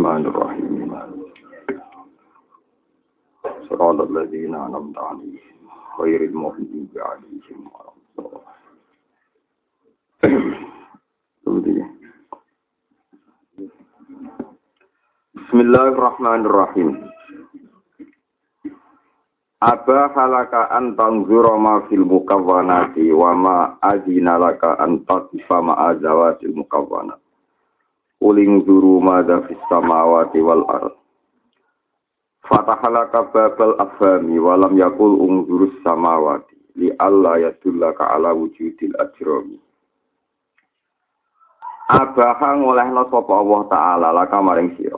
الرحمن الرحيم صراط الذين أنعمت عليهم غير المغضوب عليهم ولا الضالين بسم الله الرحمن الرحيم Aba halaka an tangzura ma fil mukawwanati wa ma azina laka an taqifa ma azawatil mukawwanat. Uling zuru ma fis samawati wal ard. Fatahalaka babal afhami wa lam yakul ungzurus samawati li alla yadullaka ala wujudil ajrami. Abaha ngolehno sapa Allah taala laka maring sira.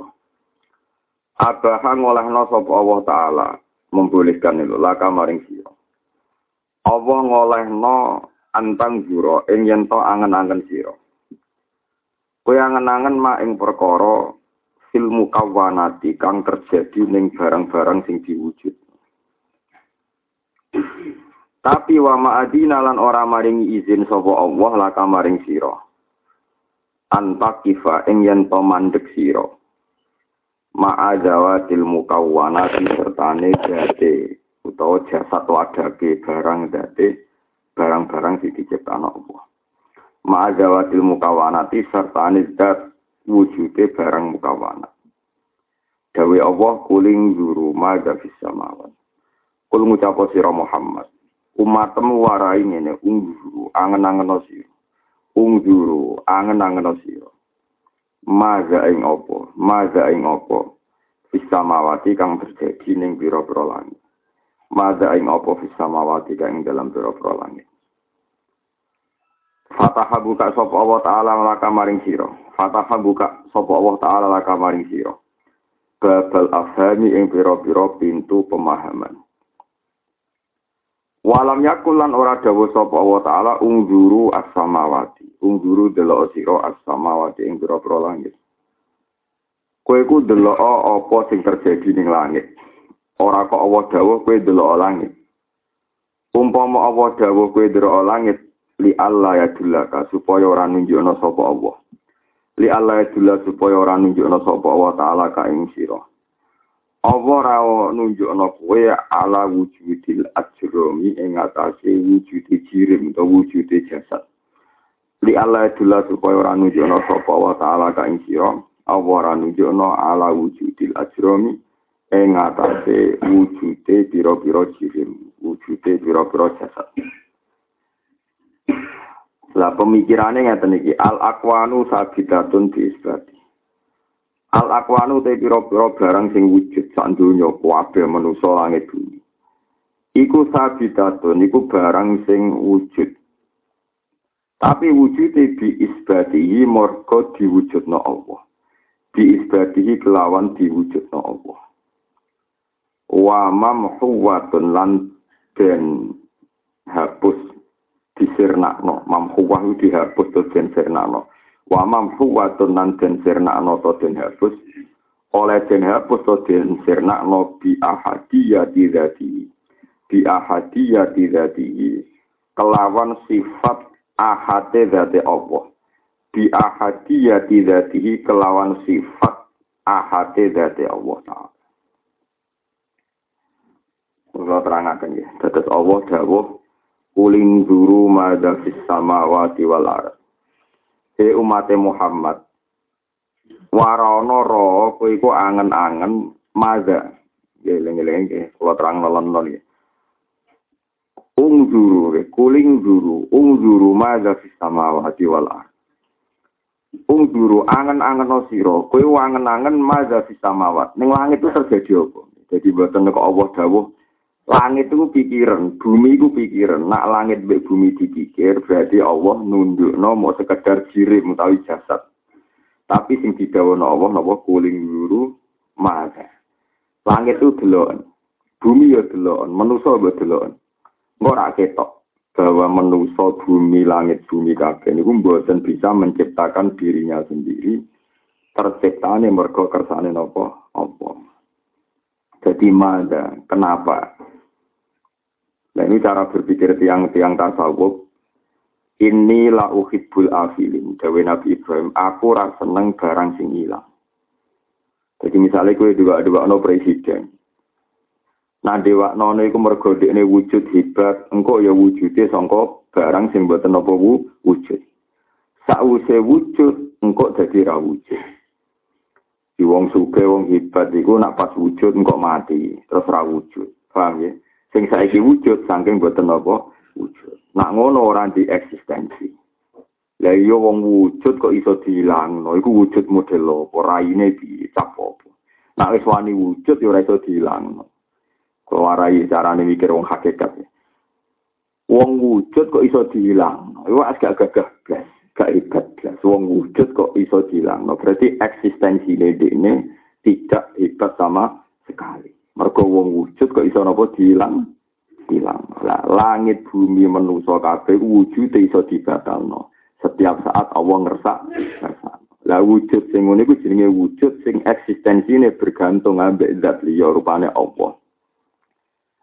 Abaha ngolehno sapa Allah taala membolehkan itu laka maring sira Allah ngolehno antang juro ing yen to angen-angen sira kowe angen-angen ma ing perkara fil mukawwanati kang terjadi ning barang-barang sing diwujud. Tapi wa ma'adina lan ora maringi izin sapa Allah laka maring sira. Antakifa ing yen to mandek sira. Ma'azawatil mukawwanati sertane date utawa jasad wadake barang date barang-barang sing diciptakno Allah ma'azawatil mukawwanati sertane dat wujude barang mukawwanat Dawe Allah kuling juru maga fis samawat. Kul ngucapo sira Muhammad umatmu warai ngene ungjuru angen-angen sira. Ungjuru angen-angen sira. Maza ing opo maza ing opo fisamawati kang terjadi ning pira-pira langit. Maza ing opo fisamawati kang ing dalam pira-pira langit Fataha buka sapa Allah taala laka maring sira Fataha buka sapa Allah taala laka maring sira babal afhami ing pira-pira pintu pemahaman Walam yakulan ora dawa sapa Allah taala ungzuru as-samawati. Ungzuru delok sira as-samawati ing pira-pira langit. Kowe ku delok apa sing terjadi ning langit. Ora kok Allah dawuh kowe delok langit. Umpama Allah dawuh kowe delok langit li Allah ya dulaka supaya ora nunjukno sapa Allah. Li Allah ya dulaka supaya ora nunjukno sapa Allah taala ka ing sira. Allah ra nunjukno kowe ala wujudil ajromi ing atase wujude jirim utawa wujude jasad. Li Allah dula supaya ora nunjukno sapa wa taala ka ing sira. Allah ra nunjukno ala wujudil ajromi ing atase wujude pira-pira jirim, wujude pira-pira jasad. Lah pemikirane ngeten iki al aqwanu sabidatun bi isbati. Al akwanu te pira-pira barang sing wujud sak donya kabeh manusa langit bumi. Iku sabitatun iku barang sing wujud. Tapi wujude bi isbatihi marga diwujudna Allah. Bi isbatihi kelawan diwujudna Allah. Wa mamhuwatun lan den hapus disirnakno. Mamhuwah dihapus to den sirnakno. wa mamhuwatun nan den sirnakno to den hapus oleh den hapus to den sirnakno bi ahadiyati dzati bi kelawan sifat ahate dzati Allah. Bi ahadiyati dzati kelawan sifat ahate dzati Allah taala. Kula terangaken ya, dados Allah dawuh kuling guru madha fis samawati wal ardh he umat Muhammad warono ro kowe iku angen-angen maza geleng-geleng ke kula terang nolon ya ungzuru kuling zuru ungzuru maza fis samawati wal ard. Ungzuru angen-angen sira kowe angen-angen maza fis samawat. Ning langit itu terjadi apa? Jadi boten kok Allah dawuh Langit itu pikiran, bumi itu pikiran. Nak langit be bumi dipikir, berarti Allah nunduk no mau sekedar jirim utawi jasad. Tapi sing didawono Allah napa kuling guru mata. Langit itu deloken. Bumi ya deloken, manusa ya deloken. Ora ketok bahwa manusa bumi langit bumi kabeh niku mboten bisa menciptakan dirinya sendiri. Terciptane mergo kersane napa? Apa? Jadi mana? Kenapa? Nah ini cara berpikir tiang-tiang tasawuf. Inilah uhibbul afilin. Dawe Nabi Ibrahim, aku rasa seneng barang sing hilang. Jadi misalnya kue juga dua no presiden. Nah dewa nono itu mergo ini wujud hebat, engkau ya wujudnya songko barang sing buatan apa wujud. Sause wujud, engkau jadi ra wujud. Di wong suke, wong hebat itu nak pas wujud engkau mati, terus ra wujud. Paham ya? Sing saiki wujud saking buatan apa wujud. Nak ngono orang di eksistensi. Lah iya wong wujud kok iso dilangno, iku wujud model apa, raine dicap apa. Nak wis wani wujud ya ora iso dilangno. Kok warai carane mikir wong hakikat. Wong wujud kok iso dilangno, iku agak gagah blas, gak hebat blas. Wong wujud kok iso dilangno, berarti eksistensi ini tidak hebat sama sekali. Mergo wong wujud kok iso napa dilang? Dilang. Lah langit bumi manusa kabeh wujude iso dibatalno setiap saat Allah ngersak ngersak. Lah wujud sing ngene iku jenenge wujud sing eksistensine bergantung ambek zat liya rupane Allah.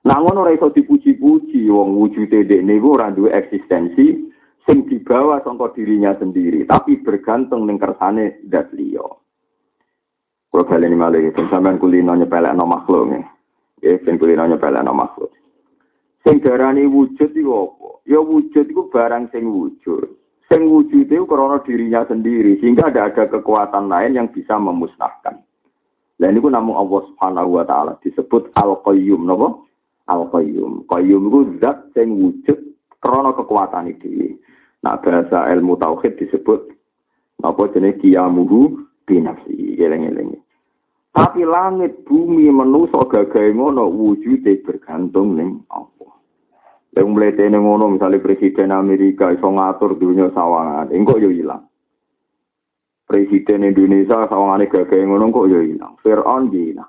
Nah ngono ora iso dipuji-puji wong wujude dekne iku ora duwe eksistensi sing dibawa sangka dirinya sendiri, tapi bergantung ning kersane zat liya. Kalau kalian ini malah itu, sampean kulino nyepelek no makhluk nih. Ya, ben kulino nyepelek no makhluk. Sing darani wujud itu apa? Ya wujud itu barang sing wujud. Sing wujud itu karena dirinya sendiri, sehingga tidak ada kekuatan lain yang bisa memusnahkan. Dan ini namun Allah Subhanahu wa taala disebut Al-Qayyum, napa? Al-Qayyum. Qayyum itu zat sing wujud karena kekuatan itu. Nah, bahasa ilmu tauhid disebut apa jenis kiamuhu binafsi. Geleng-geleng. Tapi langit, bumi, manusia gagahe ngono wujude bergantung ning Allah. Yang mletene ngono misalnya presiden Amerika iso ngatur dunia sawangan, engkau yo hilang. Presiden Indonesia sawangane gagah ngono kok yo hilang. Fir'aun hilang.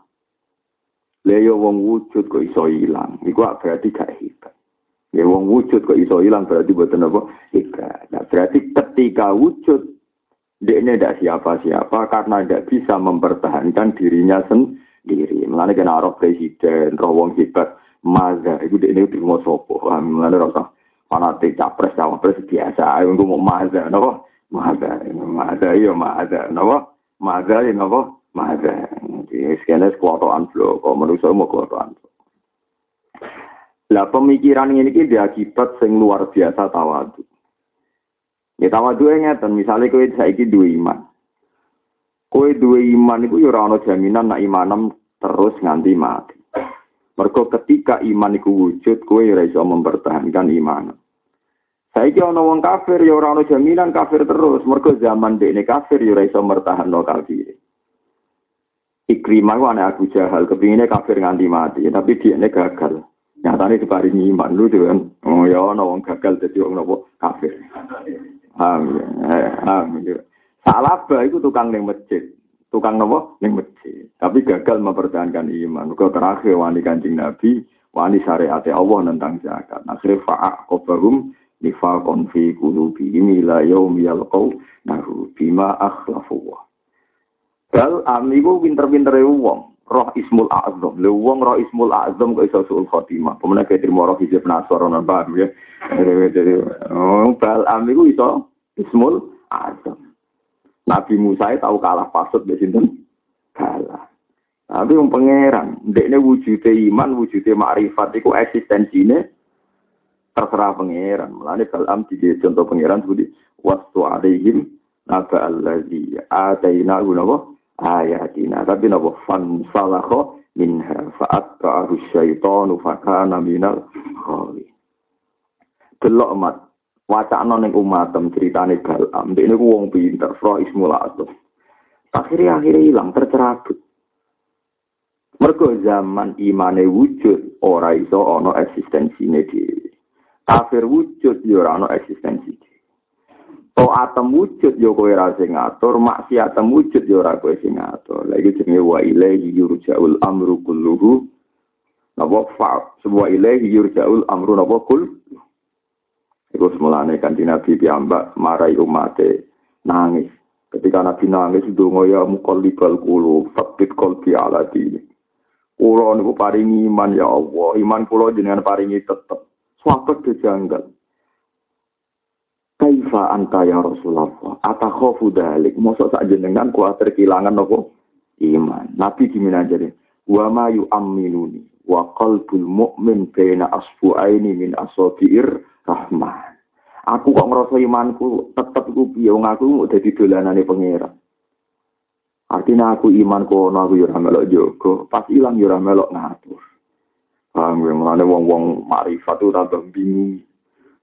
Leyo wong wujud kok iso hilang. Iku berarti gak hebat. Ya wong wujud kok iso hilang berarti buatan apa? Hebat. Nah, berarti ketika wujud dia ini tidak siapa-siapa karena tidak bisa mempertahankan dirinya sendiri. Mengenai kena roh presiden, roh wong hebat, maza itu dia ini mau sopo mengenai rasa fanatik capres cawapres biasa ayo mau maza nopo maza maza iya maza nopo maza iya nopo maza jadi sekian kekuatan flow kok manusia mau kekuatan lah pemikiran ini ki diakibat sing luar biasa tawadu ya tawadu ngeten misalnya kowe saiki dua iman kowe dua iman itu ya ora jaminan nak imanem terus nganti mati Mergo ketika iman iku wujud, kowe ora iso mempertahankan iman. Saiki ana wong kafir ya ora ana jaminan kafir terus. Mergo zaman dekne kafir ya ora iso mertahanno kafir. Ikrimah ku Abu Jahal, kepinginnya kafir nganti mati, tapi dia ini gagal. Nyatanya diparingi iman lu kan. Oh ya, ana wong gagal jadi wong nopo kafir. Amin. Amin. Itu tukang ning masjid tukang nopo ning masjid. Tapi gagal mempertahankan iman. Kau terakhir wani kancing Nabi, wani syariat Allah tentang zakat. Akhirnya fa'a kobahum nifakon fi kulubi ini la yaum yalqau nahu bima akhlafuwa. Bal amiku pinter-pinter wong. Roh ismul azam. Le wong roh ismul azam kok iso suul khotimah. Pemenang kayak terima roh hijab nasor. Paham ya? Oh, bal amiku iso ismul azam. Nabi Musa tahu kalah pasut di sini kalah. Tapi yang pangeran, ini wujudnya iman, wujudnya makrifat itu eksistensinya terserah pangeran. Mulane Balam di contoh pangeran seperti waktu alaihim naba allazi ataina gunawa ayatina. Tapi napa fan salakho minha fa'at ka'ahu syaitanu fakana minal khawi. Delok mat wacana ning umatem ceritane Balam. Dene ku wong pinter, Fra Ismul Azam. Akhirnya akhirnya hilang tercerabut. Mergo zaman imane wujud ora iso ana eksistensine dhewe. Kafir wujud ya ora ana eksistensi dhewe. To atem wujud ya kowe ora sing ngatur, maksiat wujud ya ora kowe sing ngatur. Lah iki jenenge wa ilaihi yurja'ul amru kulluhu. Napa fa sebuah ilaihi yurja'ul amru napa kulluhu. Iku semulane kanji Nabi piyambak marai umate nangis. Ketika Nabi nangis donga ya mukallibal qulub, fakit qalbi ala dini. Kulo niku paringi iman ya Allah, iman kulo jenengan paringi tetep. Suapet dejanggal. Kaifa anta ya Rasulullah? Atakhofu dalik. Mosok sak jenengan kuatir kehilangan nopo iman. Nabi gimana jadi? Wa ma yu'amminuni wa qalbul mu'min baina asbu'aini min asabi'ir rahman. Aku kok ngerasa imanku tetep ku piye wong aku dadi dolanane pangeran. Artinya aku iman kono aku yo melok jogo, pas ilang yo melok ngatur. Paham gue mulane wong-wong marifat tuh tambah bingung.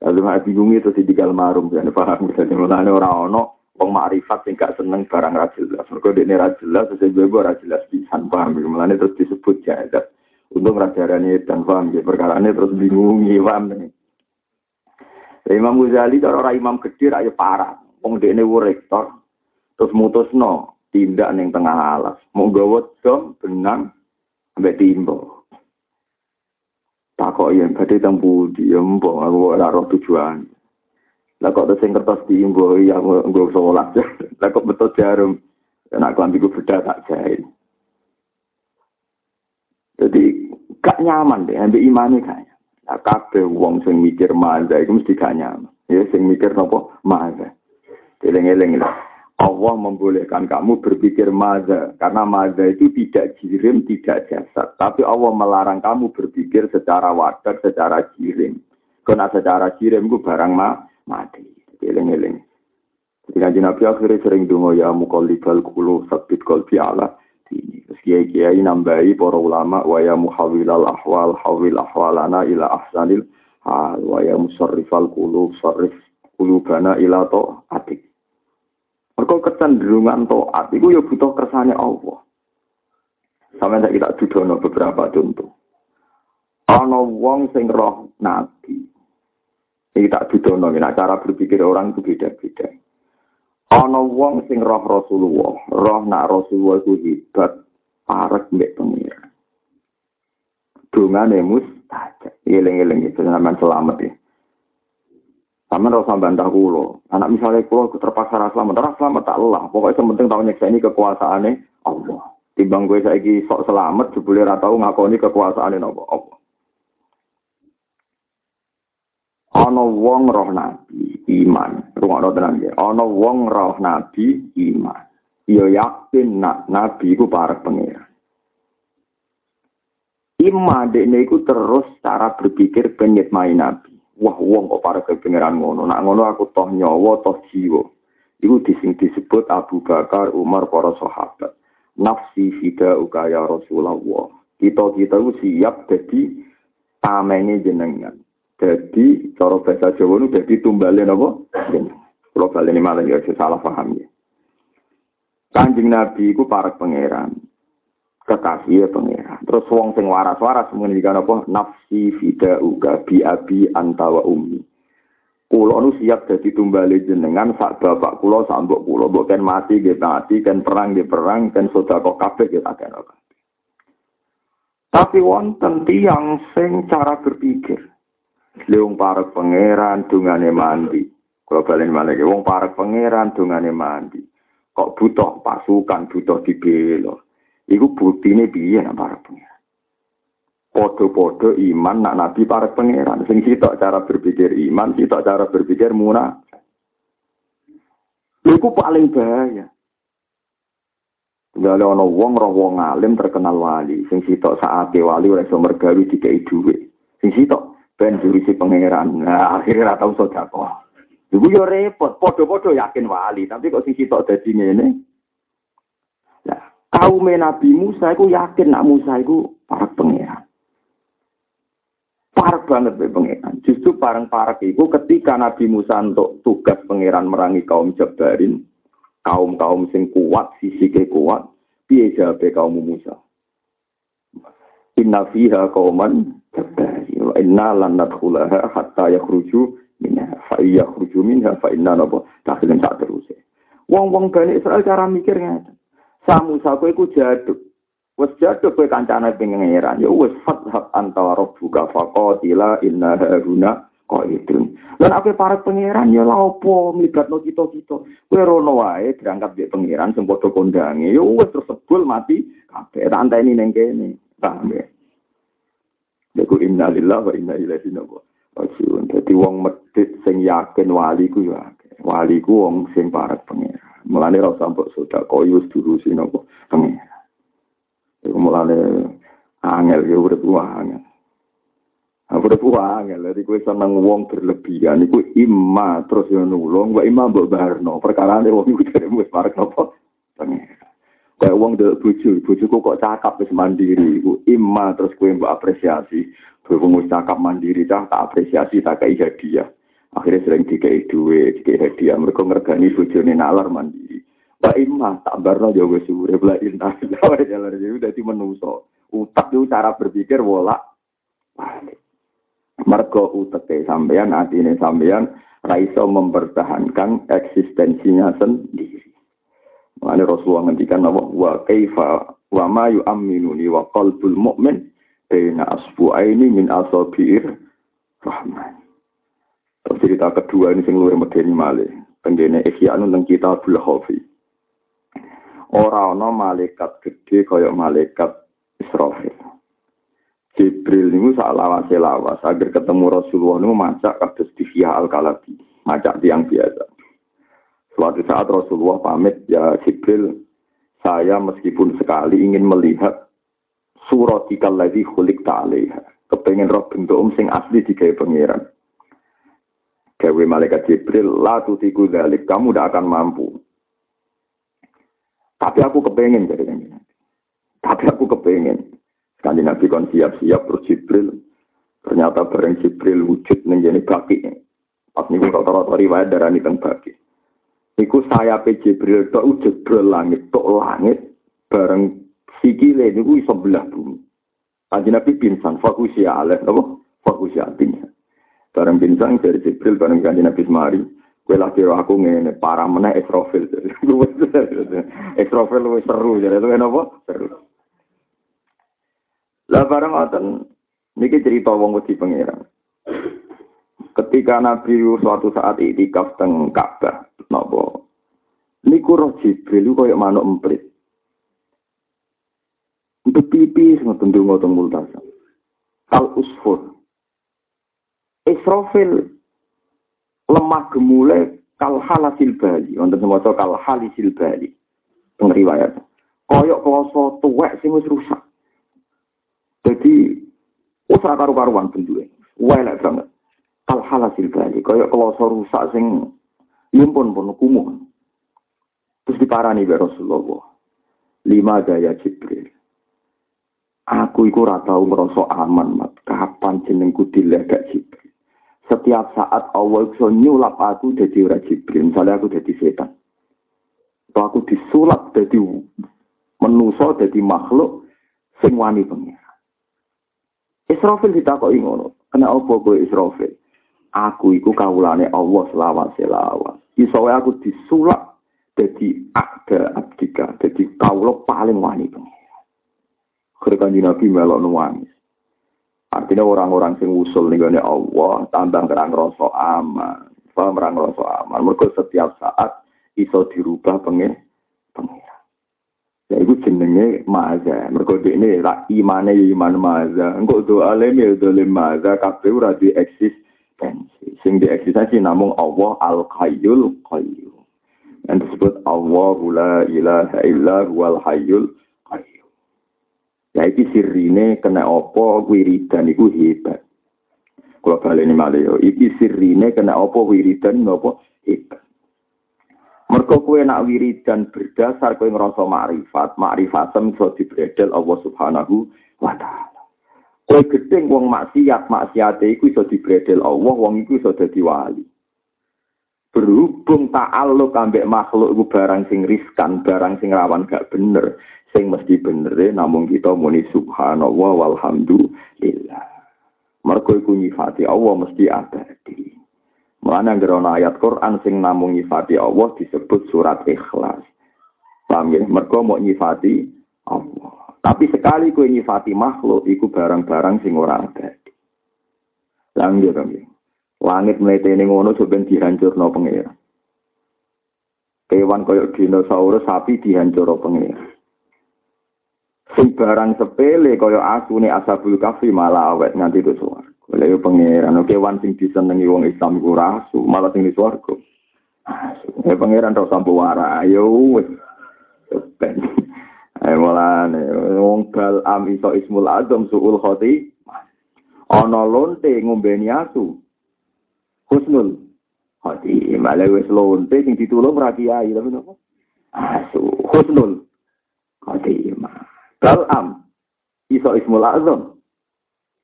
Lalu mak bingung itu di digal marum kan paham gue mulane ora ono wong makrifat sing gak seneng barang ra jelas. Mergo dekne ra jelas sesuk gue ora jelas pisan paham gue mulane terus disebut jahat. Untung rajarane dan paham gue perkara ini terus bingung paham nih. Imam Ghazali cara ora imam gede ra parah. Wong dekne rektor terus mutusno tindak ning tengah alas. Mau gawa dom benang ambek timbo. Takok yen badhe teng pundi ya aku ora roh tujuan. Lah kok sing kertas diimbo ya nggo salat. Lah kok betul jarum. Nek klambi ku beda tak jahit. Jadi gak nyaman deh, ambil imani kayaknya. Nah, kabeh wong sing mikir maza itu mesti gak nyaman. Ya, sing mikir nopo maza. Eleng-eleng lah. Allah membolehkan kamu berpikir maza. Karena maza itu tidak jirim, tidak jasad. Tapi Allah melarang kamu berpikir secara wadah, secara jirim. Karena secara jirim itu barang ma mati. Eling-eling. Jadi Nabi akhirnya sering dungo ya mukallibal kulu sabit kolbi ala ini. Terus kiai-kiai nambahi para ulama wa ya muhawilal ahwal hawil ahwalana ila ahsanil hal wa ya musarrifal qulub sarrif qulubana ila to atik. Mergo kecenderungan taat iku ya butuh kersane Allah. Sampai tak kita dudono beberapa contoh. Ana wong sing roh nabi. Iki tak dudono nah, cara berpikir orang itu beda-beda. Ana wong sing roh Rasulullah, roh nak Rasulullah itu hebat, parek mbek pengira. Dungane mustajab. Eling-eling itu selamat ya. Sama ora usah bantah kulo. Anak misalnya kulo terpaksa rasa selamat, ora selamat tak lelah. Pokoknya sementing tahu nyeksa ini kekuasaannya Allah. Timbang gue saiki sok selamat, jebule ora tau ngakoni kekuasaane Allah. Allah. Ana wong roh nabi iman. Rungokno tenan ya. Ana wong roh nabi iman. Yo yakin nak nabi iku parek pengira. Iman dekne iku terus cara berpikir penyet nabi. Wah, wong kok para kepengeran ngono. Nak ngono aku toh nyawa, toh jiwa. Iku dising disebut Abu Bakar, Umar, para sahabat. Nafsi fida ukaya Rasulullah. Kita-kita itu siap jadi tamene jenengan. Jadi, cara bahasa Jawa itu jadi tumbalin apa? Kalau balik ini malah ya, salah paham ya. Kanjeng Nabi itu para pangeran kekasih ya pengira. Terus wong sing waras-waras mengendikan apa nafsi fida uga bi abi antawa umi. Kulo nu siap jadi tumbali jenengan sak bapak kulo sak mbok kulo mbok kan mati nggih mati kan perang nggih perang kan sedekah kabeh nggih tak Tapi wonten tiyang sing cara berpikir. Leung para pangeran dungane mandi. Kalau balen malah wong para pangeran dungane mandi. Kok butuh pasukan, butuh dibelo. Iku ini piye nak para pengiran. Podo-podo iman nak nabi para pangeran. Sing sitok cara berpikir iman, sitok cara berpikir murah. Iku paling bahaya. Gale ana wong roh wong alim terkenal wali, sing sitok saate wali oleh iso mergawi dikai dhuwit. Sing sitok ben jurisi pangeran. Nah, akhirnya ora tau sedekah. Iku yo repot, padha-padha yakin wali, tapi kok sing sitok dadi ngene. Kaum Nabi Musa itu yakin nak Musa itu para pangeran. Parah banget be pangeran. Justru parang parah itu ketika Nabi Musa untuk tugas pangeran merangi kaum Jabarin, kaum kaum sing kuat, sisi kuat, piye jabe kaum Musa. Inna fiha kauman jabari wa inna lan nadkhulaha hatta yakhruju minha fa yakhruju minha fa inna nabo takhilun tak terus. Wong-wong Bani Israel cara mikirnya Samu saku iku jaduk. Wes jaduk kowe kancane pengeran. Ya wes fathab antara rabbuka faqatila inna haruna qaidun. Lan aku para pangeran ya lha opo mlibatno kita-kita. Kowe rono wae berangkat di pangeran sing padha. Ya wes terus sebul mati kabeh tak anteni ning kene. Paham ya? Iku inna lillahi wa inna ilaihi raji'un. Dadi wong medhit sing yakin wali ku ya wali ku wong sing parek pangeran. Mulane usah mbok sedekah wis diurusi napa? Pengen. mulane angel ya urip angel. Aku udah angel, jadi gue seneng wong berlebihan, iku imma terus yo nulung, gue imma mbok barno, perkara ini wong iku dari mus parek nopo, kayak wong dari buju, bujuku kok cakap wis mandiri, gue imma terus gue mbok apresiasi, berhubung wis cakap mandiri, cah tak apresiasi, tak kayak hadiah, akhirnya sering dikai duit, dikai hadiah, mereka ngergani bujune nalar mandiri, Wa imma tak barno yo wis urip la inna jalan jadi udah di menuso. Utak itu cara berpikir wolak balik. Mergo uteke sampean, atine sampean raiso mempertahankan eksistensinya sendiri. Mengenai Rasulullah ngendikan wa kaifa wa ma yu'minuni wa qalbul mu'min baina asbu'aini min asabi'ir rahman. Terus cerita kedua ini sing luwih medeni malih. Tenggene ikhya anu teng kitabul khafi. Ora ana malaikat gede kaya malaikat Israfil. Jibril niku sak lawase lawas agar ketemu Rasulullah niku macak kados Divya Al-Kalabi, macak tiang biasa. Suatu saat Rasulullah pamit ya Jibril, saya meskipun sekali ingin melihat surat lagi khulik ta'alaiha. Kepengen roh bentuk um sing asli digawe pangeran. Gawe malaikat Jibril, la tutiku dalik, kamu tidak akan mampu. Tapi aku kepengen jadi Tapi aku kepengen. Kanjeng Nabi kon siap-siap terus Jibril. Ternyata bareng Jibril wujud menjadi baki. Pas niku rata-rata riwayat darani teng baki. Iku saya pe Jibril tok wujud langit tok langit bareng sikile niku iso belah bumi. Kanjeng Nabi pingsan fokus ya aleh napa? Fokus ya. Bareng pingsan dari Jibril bareng Kanjeng Nabi semari. Kue lagi aku ngene parah meneh Israfil. Israfil luwih seru jadi itu kenapa? Seru. Lah barang ngoten niki cerita wong wedi pangeran. Ketika Nabi suatu saat itikaf teng Ka'bah, napa? Niku roh Jibril koyo manuk emprit. Untuk pipi ngoten donga teng multasa. Al usfur. Israfil lemah gemule kal halasil bali. Wonten semoco kal halisil bali. Teng riwayat. Koyok kloso tuwek sing wis rusak. Jadi usah karu-karuan bentuke. Welek banget. Al halasil bali kaya kloso rusak sing yumpun pun kumuh. Terus diparani be Rasulullah. Lima daya Jibril. Aku iku ora tau ngrasa aman, mat. Kapan jenengku dilegak Jibril? Setiap saat Allah iso nyulap aku dadi ora Jibril. Misalnya aku dadi setan. Atau aku disulap dadi menuso dadi makhluk sing wani pengen. Israfil ditakoki ngono. Kena apa kowe Israfil? Aku iku kawulane Allah selawat selawat. Iso aku disulap dadi ada abdika, dadi kawula paling wani pengira. Ketika Nabi melok nuwangis. Artinya orang-orang sing usul nih Allah tambah kerang rasa aman, paham kerang rasa aman. Mereka setiap saat iso dirubah pengen pengen. Ya itu jenenge maza. Mergo ini ra imane ya iman maza. Engko doa lem ya dolim maza kabeh ora di eksistensi. Sing di eksistensi namung Allah Al Hayyul Qayyum. Yang disebut Allah la ilaha illa huwal hayyul. Ya iki sirine kena apa wiridan iku hebat. Kalau balik ini malah iki sirine kena apa wiridan apa hebat. Mergo kue nak wiridan berdasar kue ngerasa makrifat, makrifat iso dibredel Allah Subhanahu wa taala. Kue gedeng wong maksiat, maksiat iku iso dibredel Allah, wong iku iso dadi wali. Berhubung ta'alluq ambek makhluk iku barang sing riskan, barang sing rawan gak bener, sing mesti bener namung kita muni subhanallah walhamdulillah. Mergo iku nyifati Allah mesti abadi. Mana ngerono ayat Quran sing namung nyifati Allah disebut surat ikhlas. Paham ya? Mau nyifati Allah. Tapi sekali kue nyifati makhluk, iku barang-barang sing ora ada. Langit ya, Langit ini ngono sebenarnya dihancur no pengira. Kewan koyok dinosaurus sapi dihancur no pengira. Sing barang sepele koyok asune asabul kafi malah awet nganti itu suara. Lha yo pangeran oke wan sing disenengi wong Islam iku rasu, malah sing di swarga. Ya pangeran tok sampo wara, ayo wis. Ben. Ayo mulane wong bal am iso ismul azam suul khoti ana lonte ngombeni asu husnul khoti malah wis lonte sing ditulung ra kiai tapi napa asu husnul khoti bal am iso ismul azam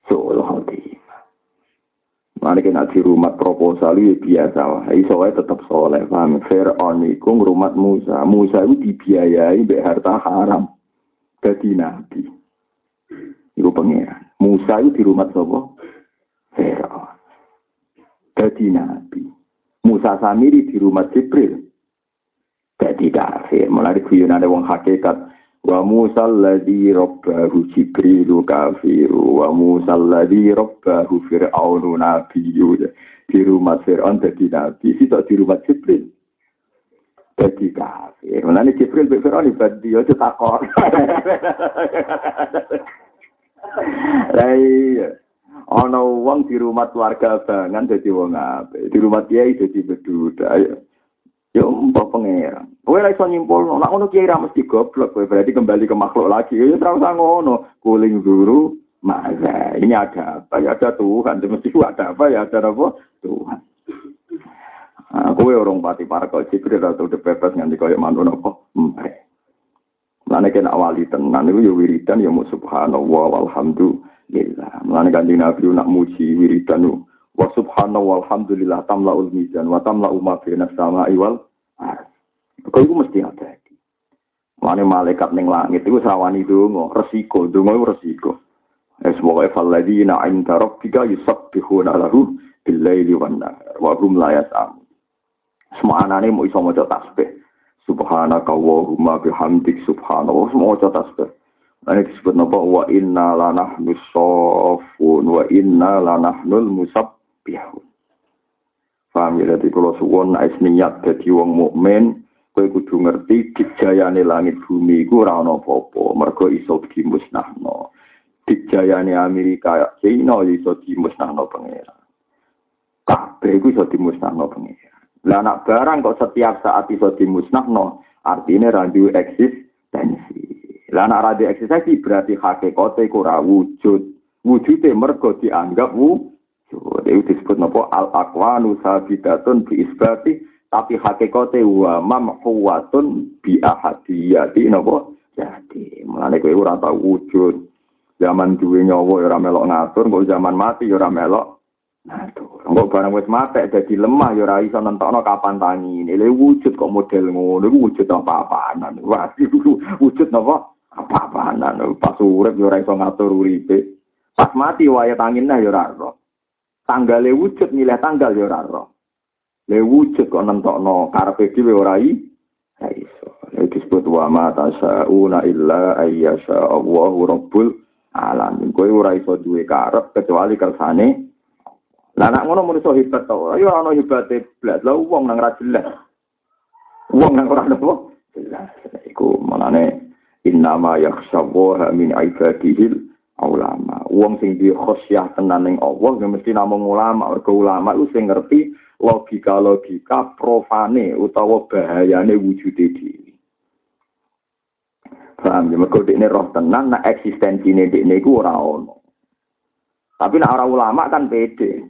suul khoti Mari kita di rumah proposal itu biasa lah. Iso tetap soleh, paham? Fir'aun itu rumah Musa. Musa itu dibiayai be harta haram. Jadi nabi. Itu pengiran. Musa itu di rumah sopo? Fir'aun. Jadi nabi. Musa Samiri di rumah Jibril. Jadi kafir. Mulai ada wong hakikat. Wa Musa alladhi rabbahu Jibrilu kafiru wa Musa alladhi rabbahu Fir'aunu nabiyyu di rumah Fir'aun jadi nabi sitok di rumah Jibril jadi kafir mana Jibril be Fir'aun ibadi aja takor lah iya ana wong di rumah keluarga bangan dadi wong apik di rumah kiai dadi beduda Ya mbok pangeran. Kowe ora iso nyimpul, nek ngono kiai ra mesti goblok, kowe berarti kembali ke makhluk lagi. Ya ora usah ngono. Kuling dulu, masa ini ada apa? Ya ada Tuhan. Mesti ada apa? Ya ada apa? Tuhan. Nah, kowe orang pati para kau jibril atau bebas nganti kaya mantu nopo. Mbak. Mulane kena wali tenan itu ya wiridan ya subhanallah walhamdulillah. Mulane kanjeng Nabi nak muji wiridan Wa subhanahu walhamdulillah tamla'ul mizan wa tamla'u ma fi sama'i wal Kau itu mesti ada. Mana malaikat neng langit itu serawani dongo, resiko, dongo itu resiko. Es pokoknya falladina inda rabbika yusabbihuna lahu billaili wan nahar wa hum la yas'am. Semua anane mau iso maca tasbih. Subhanaka Allahumma bihamdik subhanallah semua maca tasbih. Ini disebut napa wa inna lanahnu safun wa inna lanahnul musab yahud. Paham ya, jadi kalau suwon ais niat jadi wong mukmin, kowe kudu ngerti dijayane langit bumi iku ora ana apa-apa, mergo iso dimusnahno. Dijayane Amerika, China iso dimusnahno pangeran. Kabeh iku iso dimusnahno pangeran. Lah barang kok setiap saat iso dimusnahno, artinya randu eksistensi. Lah anak randu eksistensi berarti hakikate ora wujud. Wujude mergo dianggap wujud. Itu disebut nopo al akwanu sabidatun bi isbati tapi hakikate wa mamhuwatun bi ahadiyati nopo? Jadi mulane kowe ora tau wujud. Zaman duwe nyawa ya ora melok ngatur kok zaman mati ya ora melok ngatur. Kok barang wis mati dadi lemah ya ora iso nentokno kapan tangi ini wujud kok model ngono iku wujud apa-apaan? Wah wujud napa apa-apaan pas urip ya ora iso ngatur uripe pas mati wae tangine ya ora tanggale wujud milih tanggal ya ora roh. Le wujud kok nentokno karepe dhewe ora iso. Itu disebut wa ma tasyauna illa ayyasha Allahu rabbul alamin. Kowe ora iso duwe karep kecuali kersane lah nak ngono menungso hebat to. Ya ora ono hebate blas. Lah wong nang ra jelas. Wong nang ora ono jelas. Iku manane innama yakhshawaha min ibadihil ulama. Wong sing di khosyah tenan ning Allah ya mesti namung ulama. Mergo ulama itu sing ngerti logika-logika profane utawa bahayane wujude dhewe. Paham ya, mergo dekne roh tenan nak eksistensine dekne iku ora ono. Tapi nak ora ulama kan pede.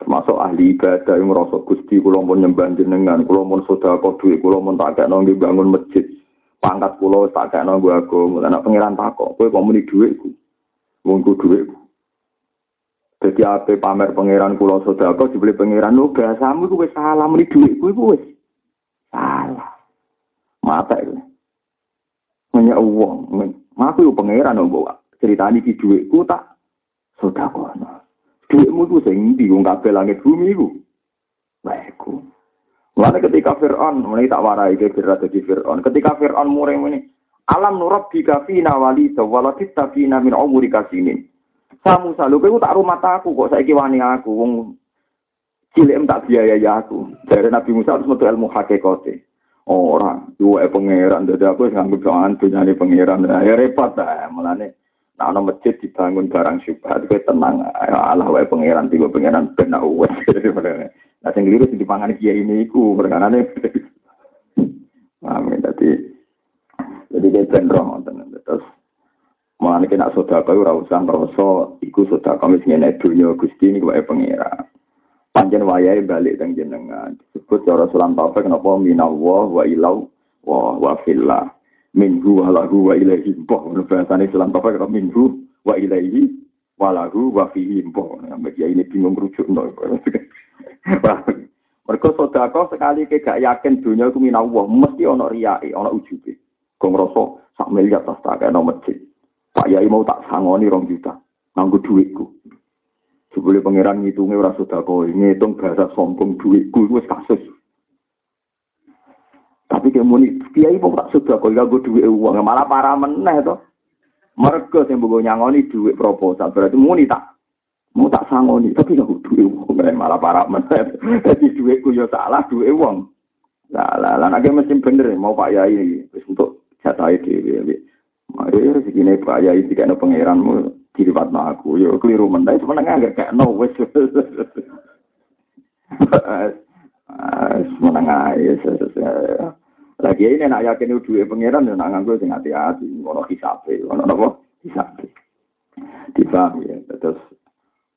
Termasuk ahli ibadah yang merasa gusti kula pun nyembah jenengan, kula pun sedekah dhuwit, kula pun tak bangun masjid. Pangkat kula tak kena nggo agama, anak pangeran takok, kowe kok muni dhuwitku? wong ku dhuwit. Dadi ape pamer pangeran kula sedekah dibeli pangeran lho bahasamu iku wis salah muni dhuwitku iku wis salah. Mata itu. Hanya uang. Aku yo pangeran mbok ceritani di dhuwitku tak sedekah. Dhuwitmu iku sing ndi wong kabeh langit bumi iku. Baikku. Lalu ketika Fir'aun, mulai tak warai ke Fir'aun jadi Fir'aun. Ketika Fir'aun muring ini, Alam nurab bika fina wali waladit fina min umuri kasinin. Samu salu kowe tak rumah aku kok saiki wani aku wong cilik tak biaya ya aku. Dari Nabi Musa harus metu ilmu hakikate. Orang dua pangeran dadi aku nganggo doan dunyane pangeran. Ya repot ta mulane Nah, ana masjid dibangun barang syubhat kowe tenang. Allah wae pangeran tiba pangeran ben wes. Nah, sing keliru sing dipangani kiai ini iku perkarane. Amin. Dadi jadi dia ben roh Terus Mulane kena sedekah ora usah ngrasa iku sedekah wis ngene dunya Gusti niku wae pangeran. Panjen wayahe balik teng jenengan. Disebut cara sulam taufik kenapa minallah wa ilau wa wa fillah. Minhu wa lahu wa ilaihi boh. Bahasane sulam taufik minhu wa ilaihi wa lahu wa fihi. Mbak ini bingung rujuk no. Mereka sedekah sekali ke gak yakin dunia itu minallah mesti ana riyae, ana ujube. Kok ngrasa sak miliar tas tak masjid. Pak Yai mau tak sangoni rong juta. Nganggo duitku. Sebelum pangeran ngitungnya ora sedekah, ngitung bahasa sombong duitku itu kasus. Tapi kayak muni, kiai mau tak sedekah, nganggo duit uang, malah parah meneh to. Mereka yang bawa nyangoni duit proposal, berarti muni tak mau tak sangoni, tapi ya duit uang, malah parah meneh. Jadi duitku ya salah, duit uang. Lah, lah, lah, nak mesti bener, mau Pak Yai, untuk jatah itu. Mari rezeki ini Pak Yai ada pangeranmu dilipat aku. Yo keliru mendah sebenarnya agak kayak no wes. Semenengah ya. Lagi ini nak yakin duit pangeran ya nak nganggo sing hati-hati. Ono hisabe, ono apa? Hisabe. Dipaham ya. Terus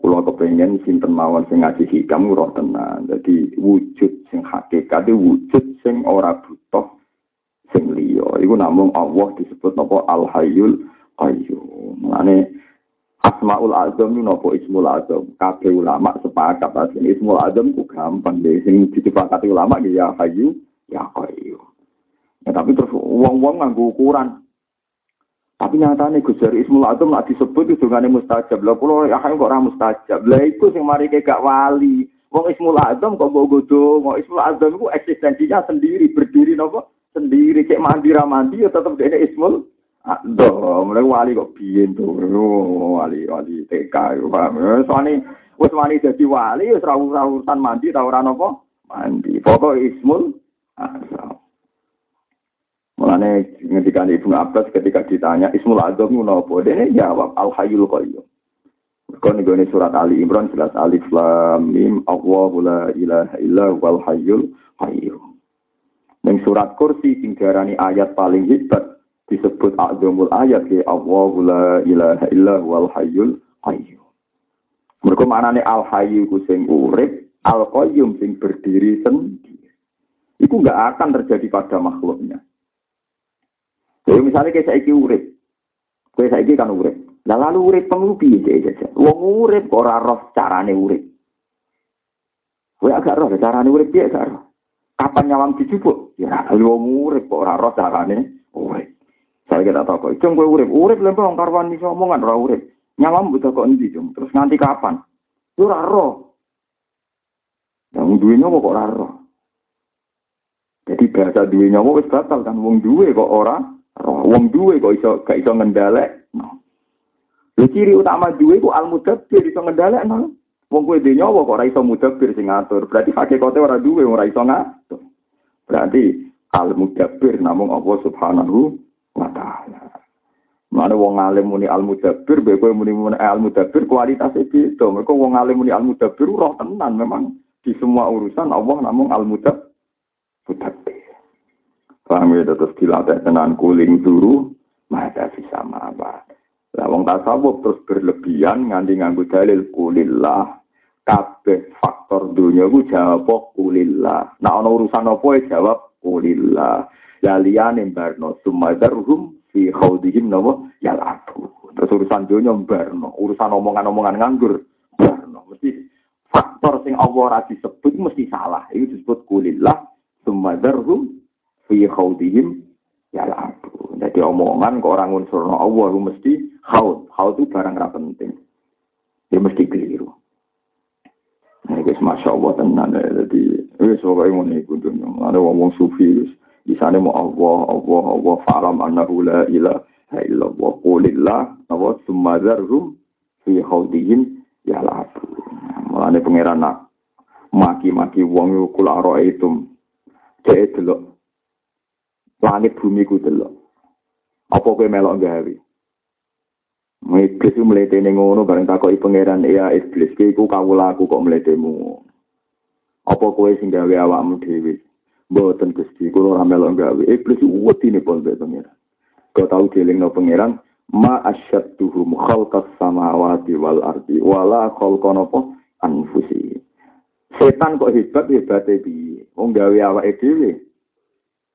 kula kepengen sinten mawon sing ngaji hikam ora tenan. Dadi wujud sing hakikat wujud sing ora butuh sing liya iku namung Allah disebut napa Al Hayyul Qayyum. Mane Asmaul Azam itu nopo Ismul Azam. Kabeh ulama sepakat asline Ismul Azam ku gampang deh sing disepakati ulama ya Hayyu ya Qayyum. Ya, tapi terus wong-wong nganggo ukuran. Tapi nyatane Gus Jari Ismul Azam lah disebut itu dongane mustajab. Lah kula ya kok ora mustajab. Lah iku sing mari gak wali. Wong Ismul Azam kok mbok godho, wong Ismul Azam iku eksistensinya sendiri, berdiri nopo sendiri cek mandi ramandi ya tetap dia ismul Aduh, mulai wali kok biyen tuh, wali wali TK, paham? Soalnya, wes wali jadi wali, wes rawur rawuran mandi, rawuran apa? Mandi. Pokok ismul azam. Mulane ketika Ibnu Abbas ketika ditanya Ismul Azam apa? Dia jawab Al Hayyul Qayyum. Kon ini surat Ali Imran jelas Alif Lam Mim Allahu la ilaha illa wal hayyul qayyum. Neng surat kursi sing diarani ayat paling hebat disebut azamul ayat ke Allahu la ilaha illa wal hayyul qayyum. Mereka maknane al hayyu ku sing urip, al qayyum sing berdiri sendiri. Itu enggak akan terjadi pada makhluknya. Jadi misalnya kayak saiki urip, kayak saiki kan urip. Lah lalu urip pengu piye saja. Wong urip ora roh carane urip. Kowe agak roh carane urip piye gak roh. Kapan nyawang dijupuk? Ya, lu urip kok ora roh carane urip. Saya kira tahu kok, cung gue urip, urip lempeng karwan iso omongan ora urip. Nyawang butuh kok endi, cung? Terus nganti kapan? Lu ora roh. Yang duwe nyawa kok ora roh. Jadi bahasa duwe nyawa wis batal kan wong duwe kok ora roh. Wong duwe kok iso gak iso ngendalek. Lu ciri utama duwe ku al mudabbir iso ngendalek no. Wong kowe dhewe nyawa kok ora iso mudabbir sing ngatur. Berarti hakikate ora duwe ora iso ngatur. Berarti al mudabbir namung Allah Subhanahu wa taala. Mana wong alim muni al mudabbir, be kowe muni muni al mudabbir kualitas beda. Mereka wong alim muni al mudabbir roh tenan memang di semua urusan Allah namung al mudabbir. Paham ya terus dilatih tenan kuling turu, mata bisa apa. Lah wong tasawuf terus berlebihan nganti nganggo dalil kulillah kabeh faktor dunia ku jawab kulillah. Nah ana urusan apa ya jawab kulillah. Ya liyane barno sumadarhum fi khawdihim nawa ya laku. Terus urusan dunia barno, urusan omongan-omongan nganggur barno. Mesti faktor sing Allah ra disebut mesti salah. Itu disebut kulillah sumadarhum fi khawdihim ya laku. Jadi omongan ke orang unsur Allah mesti khawd. Khawd itu barang ra penting. Dia mesti keliru. Nah, guys, masya Allah tenan ya. Jadi, wis pokoknya mau nih kudu Ada ngomong sufi, wis. Di sana mau Allah, Allah, Allah, falam annahu la ilaha illallah. Qulillah, apa sumadarhum fi khawdihim ya labu. Mulane pangeran nak maki-maki wong ro itu. Cek delok. Langit bumi ku delok. Apa kowe melok gawe? Iblis itu meletene ngono bareng takoki pangeran ya iblis ki iku kawula aku kok meletemu. Apa kowe sing gawe awakmu dhewe? Mboten Gusti, kula ora melok gawe. Iblis wedine pon be pangeran. Kau tahu no pangeran ma asyadduhum khalqas samawati wal ardi wala khalqa napa anfusi. Setan kok hebat hebate piye? Wong gawe awake dhewe.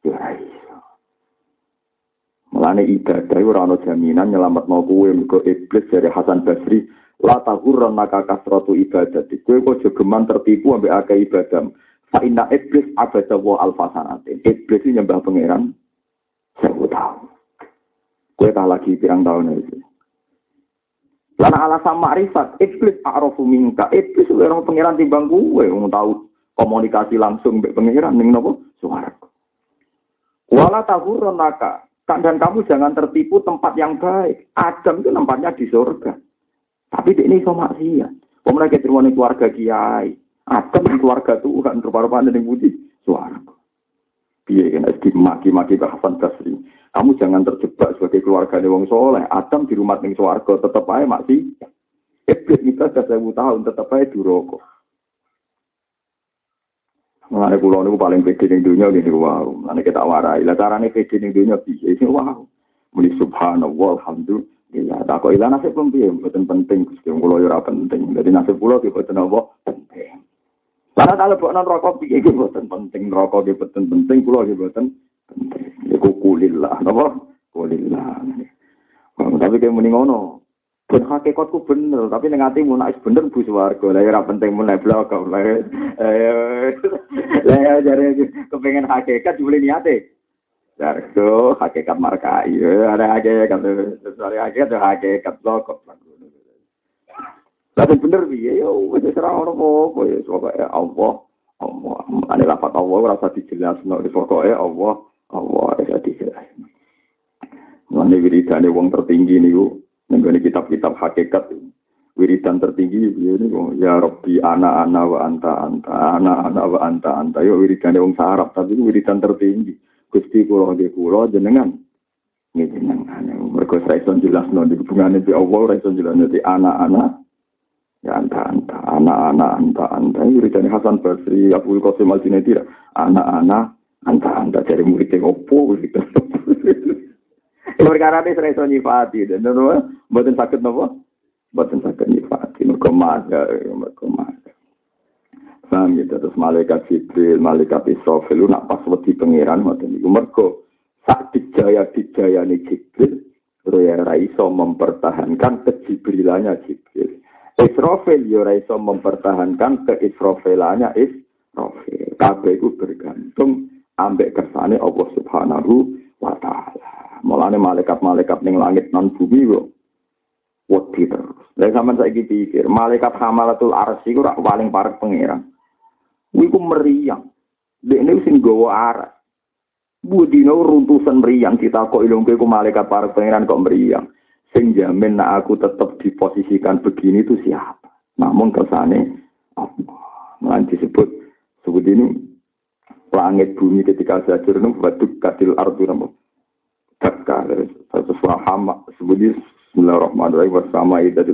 Ya. Mulane ibadah ora ana jaminan nyelametno kowe mergo iblis dari Hasan Basri la tahurran maka kasratu ibadah. Kowe kok jogeman tertipu ambek akeh ibadah. Fa inna iblis abada wa alfasanatin. Iblis ini nyembah pangeran sewu tahun. Kue tak lagi pirang tahun itu. Karena alasan makrifat, iblis a'rafu minka. Iblis orang pangeran timbang gue, mau tahu komunikasi langsung dengan pangeran ning nopo suara. Wala tahurun naka. Dan kamu jangan tertipu tempat yang baik. Adam itu tempatnya di surga. Tapi ini sama maksiat. Pemerintah kita keluarga kiai. Adam keluarga Tuhan. Rupa-rupa ada yang budi. Suara. Biar kena maki-maki bahasan kasri. Kamu jangan terjebak sebagai keluarga wong soleh. Adam di rumah ning swarga tetap aja masih. Iblis kita sudah tahun tetap aja duroko. Mengenai pulau ini paling pede ning dunia gini wow. Mengenai kita warai. Lah caranya pede ning dunia bisa ini wow. Muni subhanallah alhamdulillah. Tak kok ilah nasib belum piye, bukan penting. Gusti pulau ya penting. Jadi nasib pulau ki boten apa penting. Karena kalau non rokok piye ki penting, rokok ki penting, pulau ki boten penting. Iku kulillah, napa? Kulillah. Tapi kayak muni ngono. Ben hakikatku bener, tapi ning atimu nek bener bu swarga. Lah ora penting mun nek blok kok. Lah ya jare kepengen hakikat boleh niate. Jargo hakikat markai. Ada hakikat, ada hakikat, ada hakikat blok kok. Tapi bener piye yo wis ora ono apa-apa ya pokoke Allah. Allah. Ane lafat Allah ora usah dijelasno pokoke Allah. Allah ya dijelas. Mana wiridane wong tertinggi niku nenggone kitab-kitab hakikat wiridan tertinggi ya niku ya Rabbi ana ana wa anta anta ana ana wa anta anta. Yo wiridane wong sarap tapi wiridan tertinggi. Gusti kula nggih kula jenengan. Nggih jenengan. Mergo saya iso jelasno di hubungane di Allah ora iso jelasno di ana ana ya anta anta ana ana anta. Anta wiridane Hasan Basri Abu Qasim Al-Junaidi ana ana Anta-anta dari muridnya opo gitu. Perkara ini saya nyifati, dan itu buatan sakit nopo, buatan sakit nyifati, mereka maga, mereka maga. Paham gitu, terus malaikat Jibril, malaikat Israfil, nak pas wedi pengiran, mereka sak dijaya dijaya nih Jibril, ya raiso mempertahankan kejibrilannya Jibril. Israfil ya raiso mempertahankan keisrafilannya Israfil. Kabeh itu bergantung ambek kersane Allah Subhanahu wa taala. Mulane malaikat-malaikat ning langit non bumi kok wedi terus. Lah sampean saiki pikir, malaikat hamalatul arsy ku paling parek pangeran. Kuwi ku meriang. Dekne sing gawa aras. Budino runtusan meriang kita kok ilungke ku malaikat parek pangeran kok meriang. Sing jamin nak aku tetap diposisikan begini itu siapa? Namun kersane Allah. Mulai disebut sebut ini langit bumi ketika hancur itu waduk katil ardu nama dakka terus wahama sebudi Bismillahirrahmanirrahim bersama itu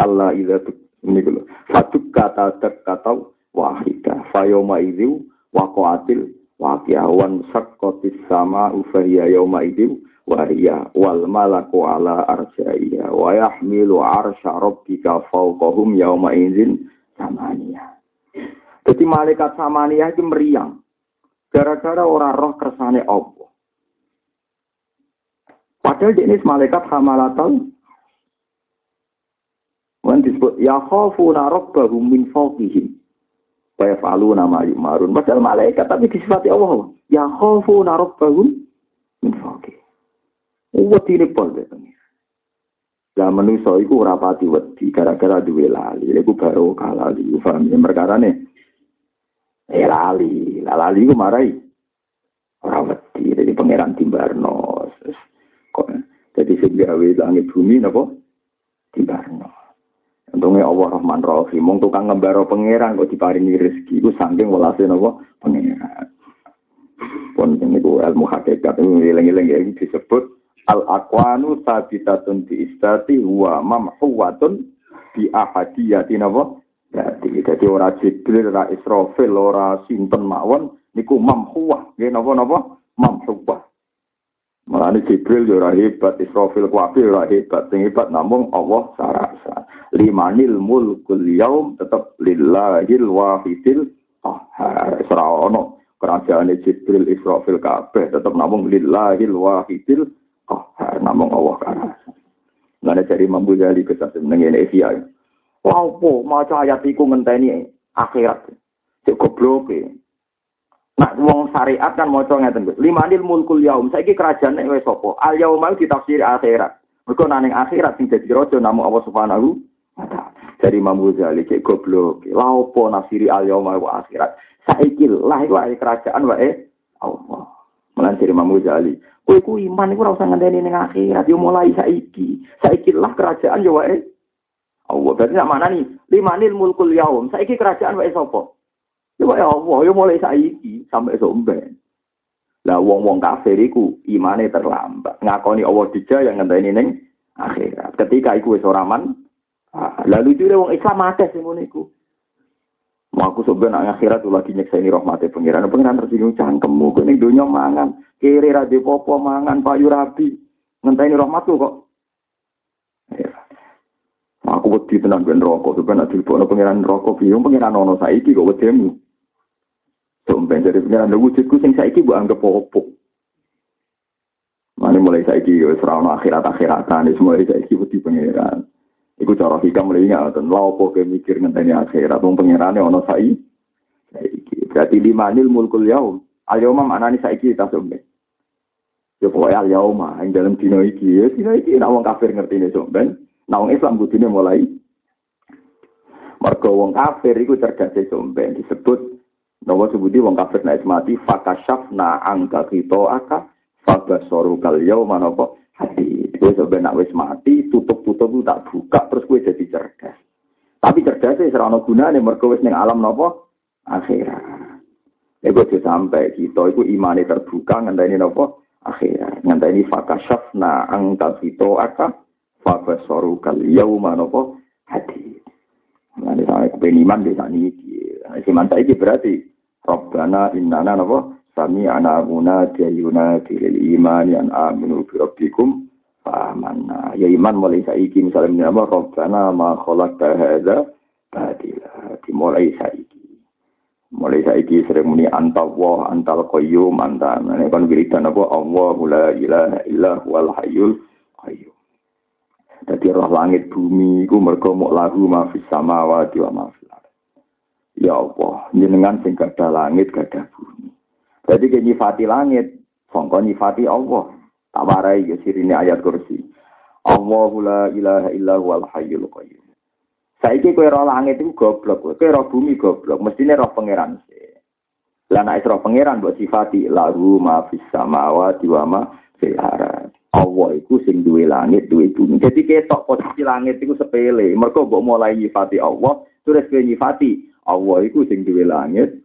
Allah itu ini dulu waduk kata kata wahida fayoma itu wakoatil wakiawan sakotis sama ufahiyah yoma itu wahia wal malaku ala arjaiya wa yahmilu arsya rabbika fawqahum yauma izin samania Jadi malaikat samaniyah itu meriang. Gara-gara orang roh kersane Allah. Padahal ini malaikat hamalatal. Wan disebut ya khafuna rabbahum min fawqihim. Wa yaf'aluna ma yumarun. Padahal malaikat tapi disifati Allah. Ya khafuna rabbahum min fawqihim. Wedi ini pol Lah manusa iku ora pati wedi gara-gara duwe lali. Iku baru kalah di paham ya perkara nih. Eh lali, lali ku marai. Ora wedi, jadi pangeran Timbarno. Gawe langit bumi napa? Timbarno. Untungnya Allah Rahman Rahim, mong tukang ngembaro pangeran kok diparingi rezeki, ku saking welase napa? Pangeran. Pun niku ilmu hakikat itu eling-eling disebut al aqwanu sabitatun di istati wa mamhuwatun bi ahadiyati napa? Jadi, jadi ora Jibril, ora Israfil, ora sinten mawon niku mamhuwah. Nggih napa-napa? Mamhuwah. Mulane Jibril ora hebat, Israfil kuwabe ora hebat, sing hebat namung Allah sarasa. Limanil mulkul yaum tetep lillahil wahidil qahhar. Ora ono kerajaan Jibril Israfil kabeh tetep namung lillahil wahidil qahhar namung Allah sarasa. Mulane dari Mambu Jali kesasim ngene iki ya. Wah, apa maca ayat iku ngenteni akhirat. Cek gobloke. Nak wong syariat kan maca ngeten Gus. Limanil mulkul yaum. Saiki kerajaan nek wis sapa? Al yaum mau ditafsir akhirat. Mergo nang akhirat sing dadi raja namung Allah Subhanahu wa. Dari Imam Ghazali cek goblok. La opo nafsiri al yaum mau akhirat. Saiki lah iku kerajaan wae Allah. Mulan dari Imam Ghazali. Kowe ku iman iku ora usah ngandani ning akhirat. Yo mulai saiki. Saiki lah kerajaan yo wae Allah. Berarti sak mana nih? Limanil mulkul yaum. Saiki kerajaan wae sapa? Ya ya Allah, ya mulai saiki sampai somben. Lah wong-wong kafir iku imane terlambat. Ngakoni Allah dijaya yang ngenteni ning akhirat. Ketika iku wis ora man, ah, lalu itu wong Islam akeh sing ngono iku. Mau aku sebenarnya akhirat tuh lagi nyekseni rahmati pengiran. Pengiran tersinggung cangkemmu. Ini dunia mangan. Kiri rade popo mangan payu rabi. Ngenteni rahmat tuh kok. Ya. Aku wedi tenan ben rokok. Sebenarnya dilipokno pengiran rokok. Biung pengiran ono saiki kok wedemu. Tumben dari pengiran wujudku sing saiki bu anggap opo. Mana mulai saiki yo serana akhirat-akhiratan mulai saiki wedi pengiran. Iku cara hikam mulai ngaten. Lha opo ke mikir ngenteni akhirat wong pengirane ana saiki. Saiki berarti limanil mulkul yaum. Al-yauma maknane saiki ta sombe. Ya pokoknya al-yauma yang dalam dino iki ya dino iki nek wong kafir ngerti ne somben. Nah wong Islam kudune mulai Mergo wong kafir iku cerdas somben disebut Nawa sebuti wong kafir naik mati fakashafna angka kita aka fabasoru kal yauma napa hati. Kowe sebenarnya wis mati tutup-tutup tak buka terus kowe jadi cerdas. Tapi cerdas ora ana gunane mergo wis ning alam napa akhirat. Ego sampai kita itu imane terbuka ngenteni napa akhirat. Ngenteni fakashafna angka kita aka fabasoru kal yauma napa hati. Ini saya kepengen iman di sana ini. Iman saya berarti Rabbana innana napa sami ana guna dayuna dilil iman yang aminu bi rabbikum amanna. Ya iman mulai saiki misalnya apa Rabbana ma khalaqta hadza badila. Dimulai saiki. Mulai saiki sering muni anta antal qayyum anta. Ini kan wiridan apa Allah la ilaha illa wal hayyul qayyum. Jadi roh langit bumi ku mergo mok lahu ma fis samawati wa ma Ya Allah, jenengan sing gada langit, gada bumi. Jadi ke nyifati langit, songko nyifati Allah. Tak warai ya sirine ayat kursi. Allahu la ilaha illa huwal hayyul qayyum. Saiki kowe roh langit itu goblok, kowe roh bumi goblok, mestine roh pangeran sih. Lah nek roh pangeran mbok sifati lahu ma fis samawati wa ma fil Allah iku sing duwe langit, duwe bumi. Jadi ketok posisi langit iku sepele. Mergo mbok mulai nyifati Allah, terus kowe nyifati Allah itu sing duwe langit,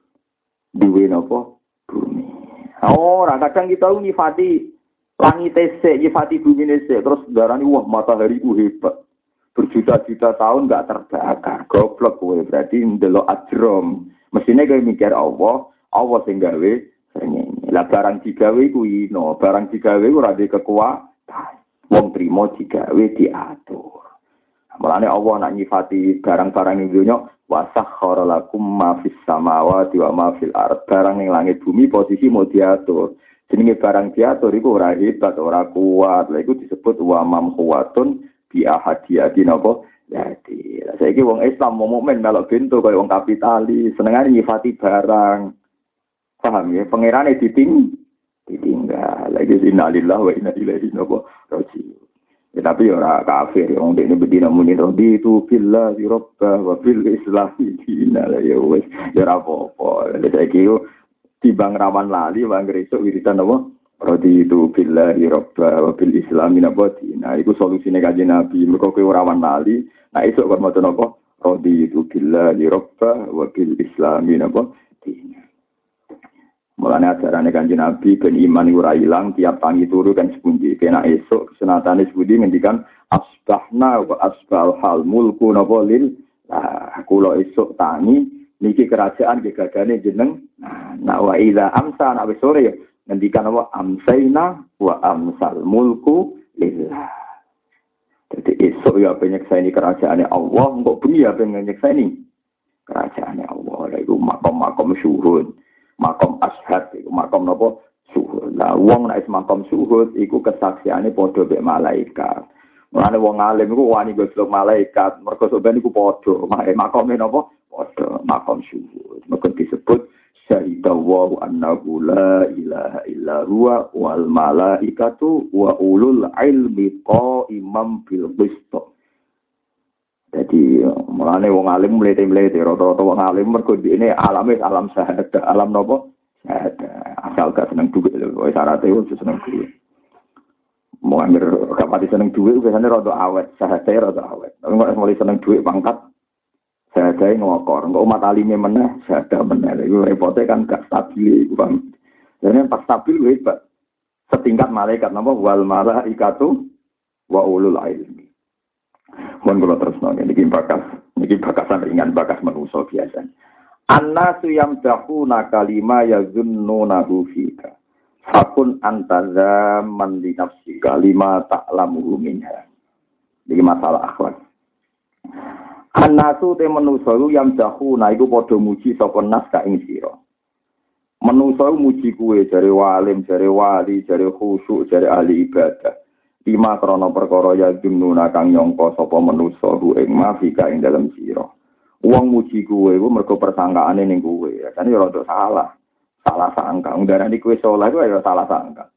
duwe napa? Bumi. Ora kadang kita nyifati langit sik, nyifati bumi sik, terus darani wah matahari ku hebat. Berjuta-juta tahun nggak terbakar. Goblok kowe berarti ndelok ajrom. Mestine kowe mikir Allah, Allah sing gawe srengenge. Lah barang digawe kuwi no, barang digawe ora di kekuatan. Wong trimo digawe diatur. Mulane Allah nak nyifati barang-barang ing dunya wa sakhkhara lakum ma fis samawati wa ma fil ard. Barang ning langit bumi posisi mau diatur. Jenenge barang diatur iku ora hebat, ora kuat. Lha iku disebut wa mam kuwatun bi ahadiyati napa? Jadi, saiki wong Islam mau mukmin melok bento kaya wong kapitalis, senengane nyifati barang. Paham ya? Pangerane diting ditinggal. Lagi innalillahi wa inna ilaihi raji'un. Ya, tapi ora kafir, wong ini bedina muni di itu billah di wa bil islam dina ya wes ya ora apa-apa. Saiki yo tibang rawan lali bang esuk wiridan apa? Rodi itu billah di wa bil islam napa dina. Iku solusine kanjeng Nabi. Mergo kowe ora lali, nah esuk kok maca napa? Rodi itu billah di wa bil islam napa dina. Mulane ajarane Kanjeng Nabi ben iman ora ilang tiap tangi turu kan sepundi. Kena esuk senatane sepundi ngendikan asbahna wa asbal hal mulku napa lil nah kula esuk tangi niki kerajaan gegagane jeneng nah wa idza amsa nak sore ya Ngendikan apa? Amsaina wa amsal mulku lillah. Jadi esok ya saya ini kerajaannya Allah, kok bumi ya banyak saya ini kerajaannya Allah. Itu makom-makom syuhud, makom ashad, itu makom nopo syuhud. Nah, wong naik makom syuhud, itu kesaksiannya podo be malaikat. Mulane wong alim iku wani goblok malaikat, mergo sampeyan iku padha, makome napa? Padha, makom syuhud. Mergo disebut syahida wa annahu la ilaha illa huwa wal malaikatu wa ulul ilmi qaimam bil qist. Jadi mulane wong alim mlete-mlete rata-rata wong alim mergo ini alame alam syahadat, alam napa? Syahadat. Asal gak seneng duit lho, wis syaratnya seneng duit. mau ambil kapati seneng duit biasanya rada awet sahadai rada awet. Tapi kalau mulai seneng duit pangkat sahadai ngokor. Nggak umat alimnya meneh sahadah meneh. Itu repotnya kan gak stabil bang. Jadi pas stabil hebat. Setingkat malaikat nama wal ikatu wa ulul ilmi mohon kalau terus nongnya ini bakas ini bakasan ringan bakas manusia biasa Annasu yamdahuna kalima yazunnunahu fika Fakun antaza man di nafsi kalima ta'lamu minha. Ini masalah akhlak. Anasu te manusa yang jahu na iku padha muji sapa nas ka ing sira. Manusa muji kuwe walim, jare wali, jare khusyuk, jare ahli ibadah. Lima krana perkara ya jununa kang nyangka sapa manusa hu ing mafika ing dalem sira. Wong muji kuwe iku mergo persangkaane ning kuwe. Kan ya rada salah salah sangka. Undara di kue soleh itu ya salah sangka.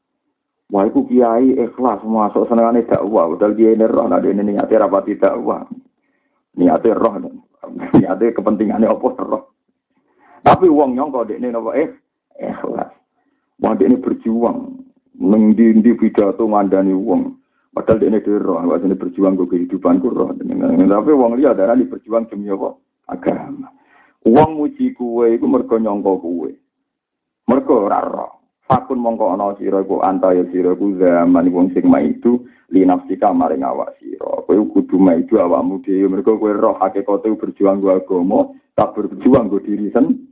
Wah, itu kiai ikhlas masuk senengane dakwah. Udah dia ini roh, nah ini niatnya rapati dakwah. Niatnya roh, niatnya kepentingannya apa roh. Tapi uang nyongko dek ini apa eh ikhlas. Wah, ini berjuang. Ngendi di pidato ngandani uang. Padahal dia ini roh, ini berjuang ke kehidupanku roh. Tapi uang lihat darah ini berjuang demi apa? Agama. Uang muji kue itu mergo nyongko kue. Mergo ora roh. Fakun mongko ana sira iku anta ya sira iku zaman wong sing maitu li nafsika maring awak sira. Kowe kudu maitu awakmu dhewe mergo kowe roh hakikate berjuang go agama, tak berjuang go diri sendiri.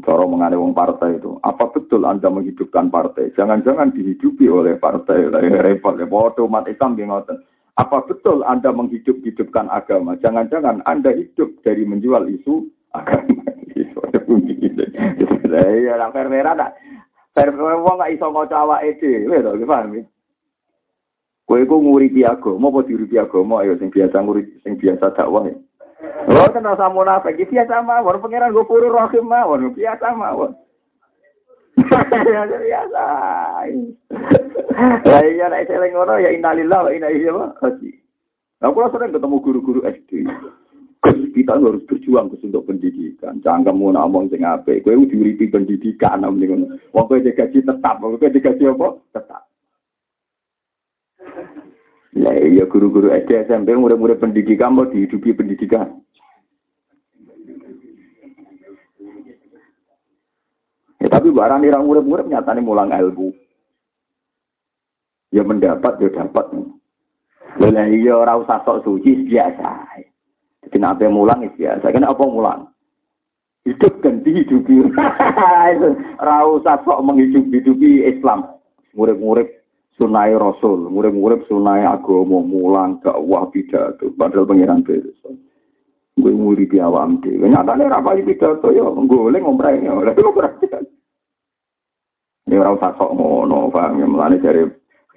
Cara mengane wong partai itu, apa betul Anda menghidupkan partai? Jangan-jangan dihidupi oleh partai. Ya repot ya bodoh umat Islam ngoten. Apa betul Anda menghidup-hidupkan agama? Jangan-jangan Anda hidup dari menjual isu agama. Iya, lah perwera tak. Perwera wong gak iso maca awake dhewe to, paham ya? Kowe iku nguripi agama apa diuripi agama ayo sing biasa nguripi sing biasa dakwah. Lho kan rasa munafik iki biasa mawon pangeran go puru rahim mawon biasa mawon. biasa. Ya iya nek seling ngono ya innalillahi wa inna ilaihi raji'un. Nah, kalau sering ketemu guru-guru SD, kita harus berjuang untuk pendidikan. Jangan kamu ngomong sing apik. Kowe diuripi pendidikan nang ngono. Wong kowe digaji tetap, kowe digaji apa? Tetap. Ya iya guru-guru SD SMP murid-murid pendidikan mau dihidupi pendidikan. Ya, tapi barang irang murid-murid nyatanya mulang ilmu. Ya mendapat, ya dapat. Lah iya ora usah sok suci biasa. Jadi nabi mulang itu biasa. Kena apa mulang? Hidup kan dihidupi. Rausa sok menghidupi Islam. Murid-murid sunai Rasul, murid-murid sunai agama mulang dakwah pidato. Padahal pengiran beres. Gue murid di awam deh. Nyatanya rapat pidato ya goleng ngomprenya. Oleh itu perhatian. Ini orang usah sok ngono, paham ya. Mulanya dari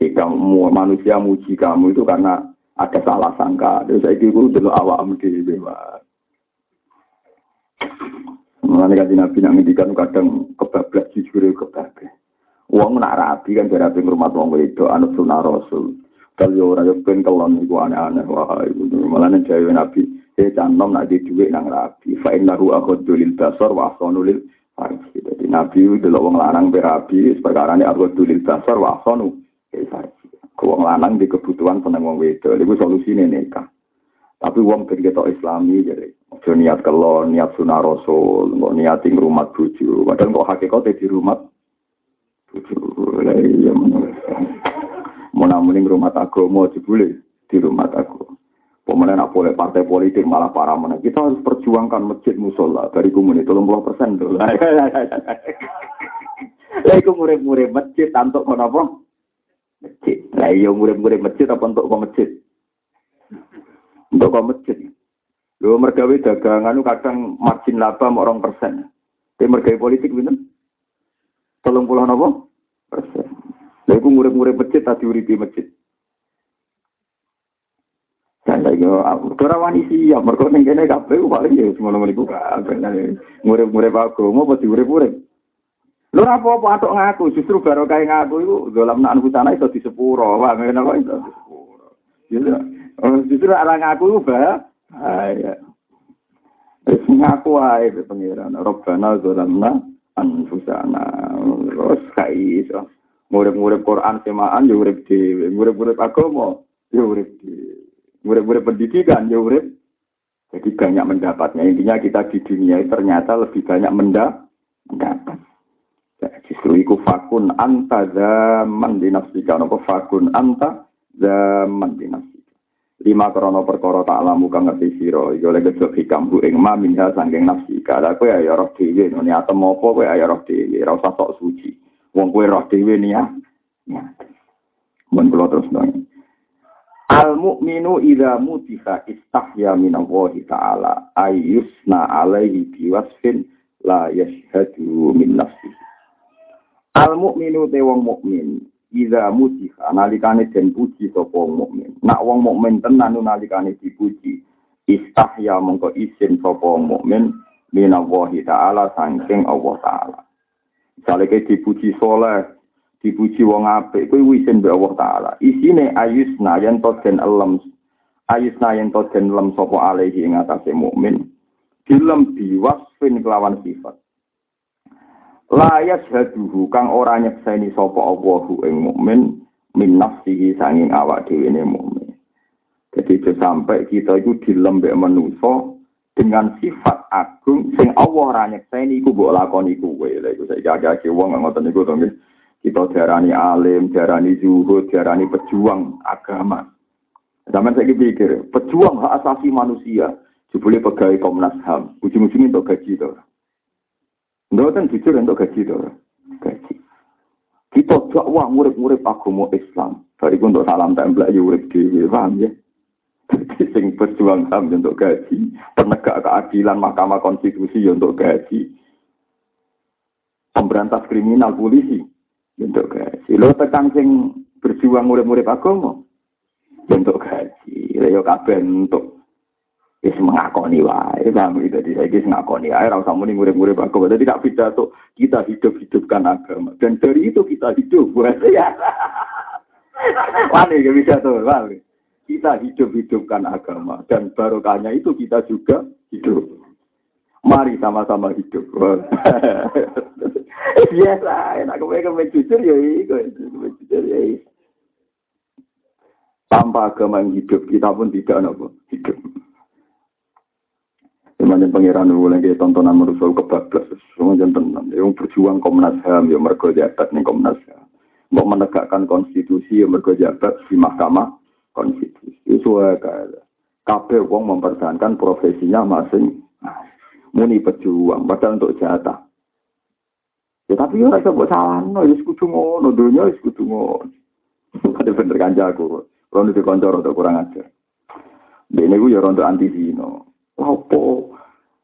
hikam manusia muji kamu itu karena ada salah sangka. Terus saya kira dulu awam di bawah. Mengenai kaji nabi ngendikan kadang kebablas jujur kebablas. Uang nak rapi kan dari rumah tuang itu anut sunnah rasul. Kalau orang yang pengen kelon itu aneh-aneh wah itu malah nih cewek nabi. Saya cantom nak di duit nang rapi. Fa'in nahu akut dulil basar wa asonulil farji. Jadi nabi dulu uang larang berapi. Seperkara ini akut dulil basar wa asonu farji. Wong lanang di kebutuhan seneng wong itu solusine nikah. Tapi wong ben ketok islami jadi ojo niat kelon, niat sunah rasul, niat ing rumah bojo. Padahal kok hakikate di rumah bojo. Lah iya Mau namun rumah agama jebule di rumah aku. Pemenang apa boleh partai politik malah para mana. Kita harus perjuangkan masjid musola dari komuni tolong puluh persen tuh. Lah iku murid-murid masjid tantuk kono apa? Masjid. Lah iya murid-murid masjid apa untuk kok masjid? Untuk kok masjid. Lho mergawe dagangan kadang margin laba mau orang persen. Tapi mergawe politik bener? Tolong pulau nopo? Persen. Lah iku murid-murid masjid tadi uripi masjid. Dan lagi, ora wani siap, mergo ning kene kabeh paling ya semono meniku kabeh. Murid-murid agama apa diurip-urip. Lho apa-apa atok ngaku, justru baru kayak ngaku itu dalam nak sana itu di sepuro, wah kenapa itu di sepuro. Justru, oh, justru orang ngaku itu bahaya. Terus ngaku aja pengiran, Robbana zolamna anfusana. Terus kayak iso. Murid-murid Quran semaan ya urip dhewe, murid-murid agama ya urip dhewe. Murid-murid pendidikan ya urip. Jadi banyak mendapatnya. Intinya kita di dunia ternyata lebih banyak mendapat. Justru iku fakun anta zaman dinafsika. Nopo fakun anta zaman dinafsika. Lima krono perkara tak alamu kang ngerti sira iku oleh gejok hikam bu ing ma minha sangking nafsika. Lah kowe ya roh dhewe ngene atem apa kowe ya roh dhewe ora usah sok suci. Wong kowe roh dhewe niat. Ya. Mun kula terus nang. Al mukminu idza mutiha istahya min Allah taala ayyusna alaihi biwasfin la yashhadu min nafsihi. Al mukminu te wong mukmin Iza muji nalikane den puji sapa wong mukmin. Nak wong mukmin tenan nalikane dipuji, istahya mongko isin sapa wong mukmin minallahi taala saking Allah taala. Misale ke dipuji soleh, dipuji wong apik, kuwi isin be Allah taala. Isine ayusna yen to den elem ayusna yen to den elem sapa alaihi ing atase mukmin. Dilem diwasfin kelawan sifat. Layas haduhu kang ora nyekseni sapa Allahu ing mukmin min nafsihi sanging awak dhewe ne mukmin. Jadi itu sampai kita itu dilembek manusia dengan sifat agung sing Allah ora nyekseni iku mbok lakoni kuwe. Lha iku saiki agak wong ngoten niku to Kita diarani alim, diarani zuhud, diarani pejuang agama. Zaman saya pikir, pejuang hak asasi manusia, jebule pegawai Komnas HAM, ujung-ujungnya untuk gaji itu. Mboten jujur untuk gaji to. Gaji. Kita dakwah murid-murid agama Islam. Dari untuk salam template ya urip dhewe, paham ya? Jadi sing berjuang sam untuk gaji, penegak keadilan Mahkamah Konstitusi ya untuk gaji. Pemberantas kriminal polisi ya untuk gaji. Lo tekan sing berjuang murid-murid agama ya untuk gaji. Lah kabeh untuk Wis mengakoni wae, paham gitu. Jadi saya wis ngakoni wae, ora usah muni murid-murid agama. Jadi tidak pidato kita hidup-hidupkan agama. Dan dari itu kita hidup. ya. Wani gak bisa tuh, paham Kita hidup-hidupkan agama. Dan barokahnya itu kita juga hidup. Mari sama-sama hidup. Biasa, enak kepengen jujur ya itu. Jujur ya Tanpa agama yang hidup, kita pun tidak nopo hidup. Semuanya pangeran dulu lagi tontonan merusul kebablas. Semua jangan tenang. Yang berjuang Komnas HAM, ya mereka jabat nih Komnas HAM. Mau menegakkan konstitusi, ya mereka jabat di Mahkamah Konstitusi. Itu kayak kabeh wong mempertahankan profesinya masing muni pejuang padahal untuk jatah ya tapi ya rasa buat salah no ya sekutu ngono dunia ya sekutu ngono ada bener kanjaku kalau di kantor atau kurang ajar ini gue ya rontok anti zino Apa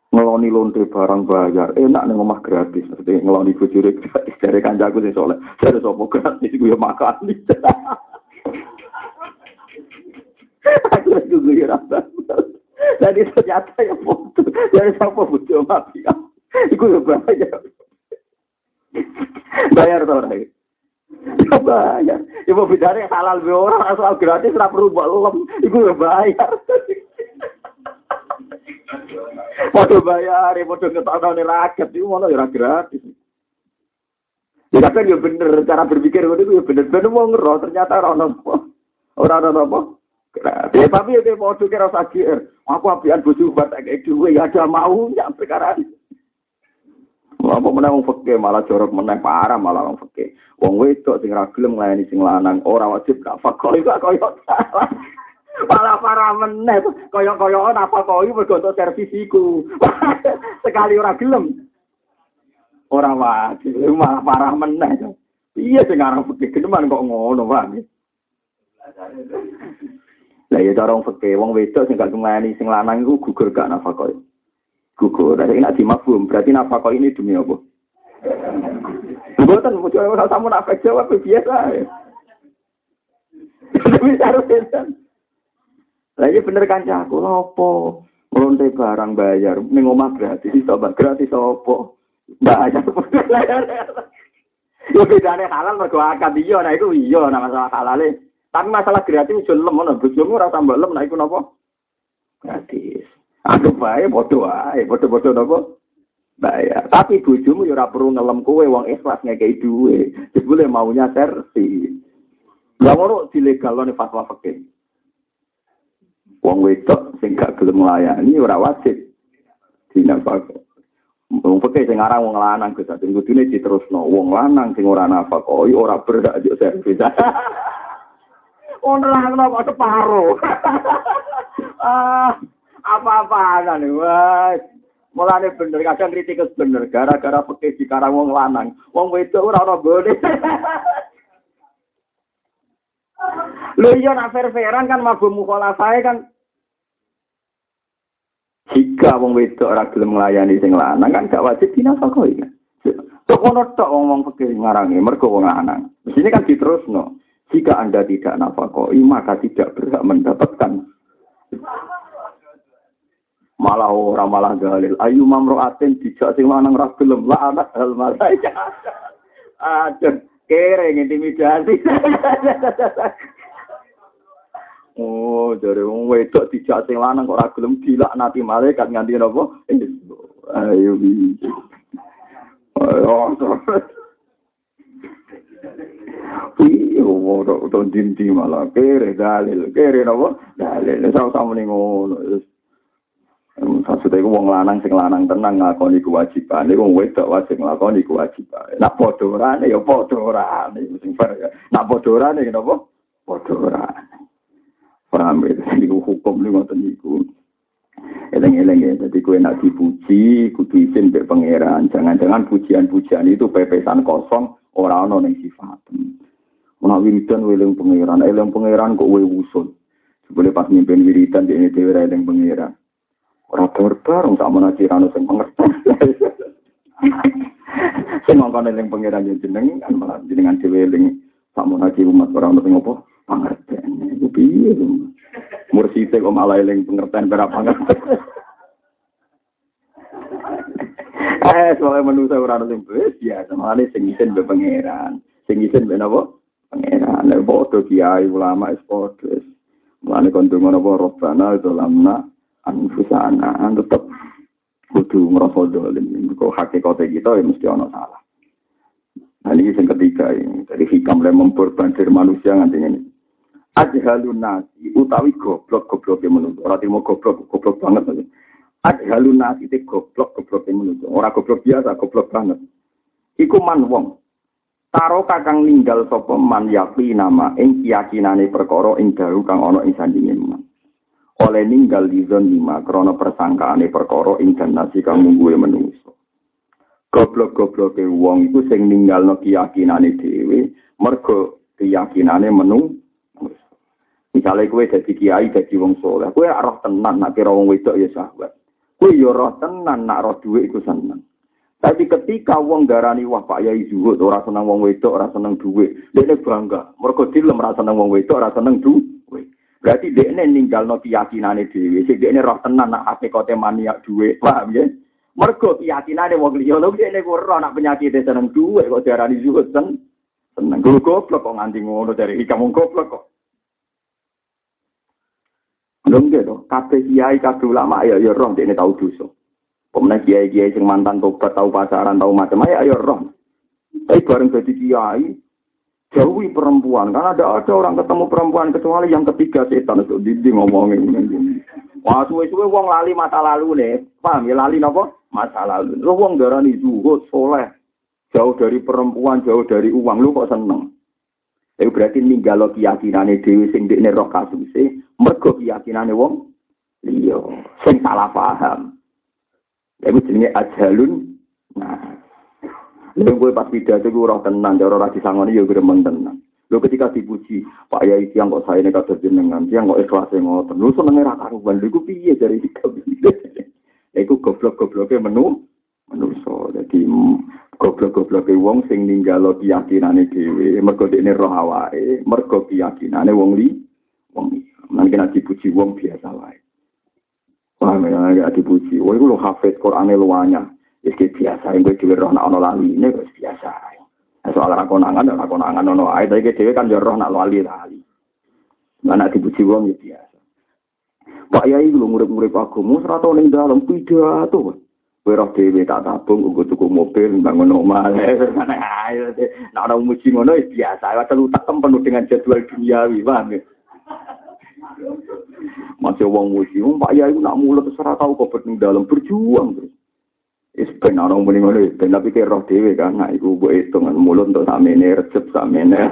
ngeloni lonte barang bayar. Enak nih ngomah gratis. Seperti ngeloni bujure gratis. Dari kanjaku sih soalnya dari sopo gratis? Gue makan. Aku lagi gue rasa. Jadi ternyata ya foto. Dari sopo butuh mati iku ya bayar. Bayar lagi ya bayar. Ya mau bicara halal be orang asal gratis tak perlu lem. Iku ya bayar Padha bayar, padha ngetokno rakyat itu malah ya gratis. Ya kan ya bener cara berpikir itu ya bener bener mau ngeroh ternyata ora ono ora ono apa. Ya tapi ya padha kira sakit. Aku apian bojo kayak duwe ya ada mau ya perkara Apa menang fakir malah jorok menang parah malah wong fakir. Wong wedok sing ra gelem nglayani sing lanang ora wajib gak fakir iku koyo salah. Malah para meneh koyok-koyokan apa kau itu bergontok servis iku. Sekali ora gelem. ora wajib malah parah meneh. Iya sing aran fikih kok ngono, Pak. Lah ya cara fikih wong wedok sing gak nglayani sing lanang iku gugur gak nafkah. Gugur. Lah nek dimafhum berarti nafkah ini demi apa? Bukan, mesti orang sama nafkah jawab biasa. Bisa harus Lagi bener kan aku lopo. Ngelonte barang bayar, ning omah gratis, iso gratis opo? Bayar. Yo bedane halal mergo akad iya, nah iku iya nah masalah halale. Tapi masalah gratis iso lem ngono, bojomu ora tambah lem nah iku napa? Gratis. Aku bae bodoh ae, bodoh-bodoh napa? Bayar. Tapi bojomu yo ora perlu ngelem kowe wong ikhlas ngekei duwe. Jebule maunya servis. Lah ngono dilegalno fatwa fikih. Wong wedok sing gak gelem nglayani ora wajib dinafkah. Wong peke sing aran wong lanang Gus Ati kudune diterusno. Wong lanang sing ora nafkah ora berhak yo servis. Wong lanang kok separo. ah, apa-apa kan wes. Mulane bener kadang kritik bener gara-gara peke dikarang wong lanang. Wong wedok ora ono gone. Lho iya nak fair-fairan kan mabuk mukhalafah kan jika wong wedok ora gelem nglayani sing lanang kan gak wajib dinafkahi kan. Tok ono tok wong fikir ngarangi mergo wong lanang. Di sini kan diterusno. Jika Anda tidak nafkahi maka tidak berhak mendapatkan malah ora malah dalil ayu mamroatin dijak sing lanang ra gelem la anak hal malaikat. Aduh, kere intimidasi. oh, dari wong wedok dijak sing lanang kok ora gelem dilaknati malaikat nganti napa? Ayo iki. Ayo. Iya, ora utawa dinti malah kere dalil, kere napa? Dalil, sama-sama ning ngono. Maksudnya wong lanang sing lanang tenang ngakoni kewajiban, wong wedok wajib nglakoni kewajiban. Nak padha orane ya sing ya. Nak padha orane kenapa? Padha orane. Paham ya, itu hukum ini ngoten niku. Eleng-eleng ya, jadi kue nak dipuji, kudu izin be pangeran. Jangan-jangan pujian-pujian itu pepesan kosong, orang-orang yang sifat. Menak wiridan weleng pangeran, eleng pangeran kok we wusun. Sebelum pas mimpin wiridan, dia ini dewa eleng pangeran. Orang bareng tak mana cirano sing pengertian. Sing ngongkon eling pangeran yang jeneng malah jenengan dhewe eling tak mana umat orang sing apa pengertian. Piye Mursite kok malah eling pengertian berapa pengertian. Eh, soalnya manusia orang sing wis biasa, malah sing isin be pangeran. Sing isin be napa? Pangeran. Nek padha kiai ulama es padha. Mulane kon donga napa robbana lamna anfusana tetap kudu ngerasa dolim kok hakikatnya kita ya mesti ono salah nah ini yang ketiga ini dari hikam yang memperbandir manusia nganti ini ajhalun nasi utawi goblok goblok yang menurut orang timur goblok goblok banget. Ajhalun nasi itu goblok goblok yang menurut orang goblok biasa goblok banget. Iku man wong. Taro kakang ninggal sapa man yakli nama ing keyakinane perkara ing daru kang ana ing sandinge man. Oleh ninggal di zon lima krono persangkaane perkara ing nasi kang mungguwe menungso. Goblok-goblok ke wong iku sing ninggalno keyakinane dhewe mergo keyakinane menung. Misalnya kue jadi kiai jadi wong soleh, kue roh tenan nak kira wong wedok ya sahabat. Kue yo roh tenan nak roh duit iku seneng. Tapi ketika wong darani wah Pak Yai zuhud ora seneng wong wedok ora seneng duit, dia bangga. Mergo dilem ora seneng wong wedok ora seneng duit. Berarti dia ini ninggal no keyakinan dewi. Si dia ini roh tenan nak kote maniak duit. Paham ya? Mergo keyakinan wong liya lho dia ini roh nak penyakit seneng duit kok diarani zuhud sen. Seneng gue goblok kok nganti ngono dari kamu goblok kok. Belum gitu, kabeh kiai kabeh ulama ya ya roh ini tahu dosa. Pemenang kiai-kiai sing mantan tobat tahu pasaran tahu macam ya ya roh. Tapi bareng jadi kiai, jauhi perempuan. Karena ada ada orang ketemu perempuan kecuali yang ketiga setan itu di ngomongin. Wah suwe suwe wong lali masa lalu nih paham ya lali nopo masa lalu lu wong darani zuhud soleh. Jauh dari perempuan jauh dari uang. Lu kok seneng itu berarti ninggalo keyakinane dewi sing dekne roh kasuse mergo keyakinane wong iya sing salah paham ya jenenge ajalun nah Lha pas pidato ku ora tenan, cara ora disangoni ya gremeng tenan. Lho ketika dipuji, Pak Yai siang kok saya ini kata jenengan, siang kok ikhlas ngoten. Lho senenge ra karuan, lho iku piye dari iki? Iku goblok-gobloke menu menuso. Jadi goblok-gobloke wong sing ninggalo keyakinane dhewe, mergo dekne roh awake, mergo keyakinane wong li wong li. Nang kena dipuji wong biasa wae. Wah, memang gak dipuji. Wah, itu lo hafid Qur'annya luanya. Wis biasa, gue dhewe roh ana lali ini wis biasa. Nah, soal ra konangan, ra konangan ono ae, tapi dhewe kan yo roh nak lali lali. Mana dipuji wong ya biasa. Pak Yai lu murid-murid agama ora tau ning dalem pidato. Kowe roh dhewe tak tabung nggo tuku mobil bangun omah. Nah, ana muji ngono ya biasa. Padahal utak penuh dengan jadwal duniawi, paham ya? Masih wong muji, Pak Yai nak mulut ora tau kok dalam berjuang terus. Is ben ana muni ngono, ben tapi ke roh dhewe kan, nah iku mbok hitung mulut untuk samene recep samene.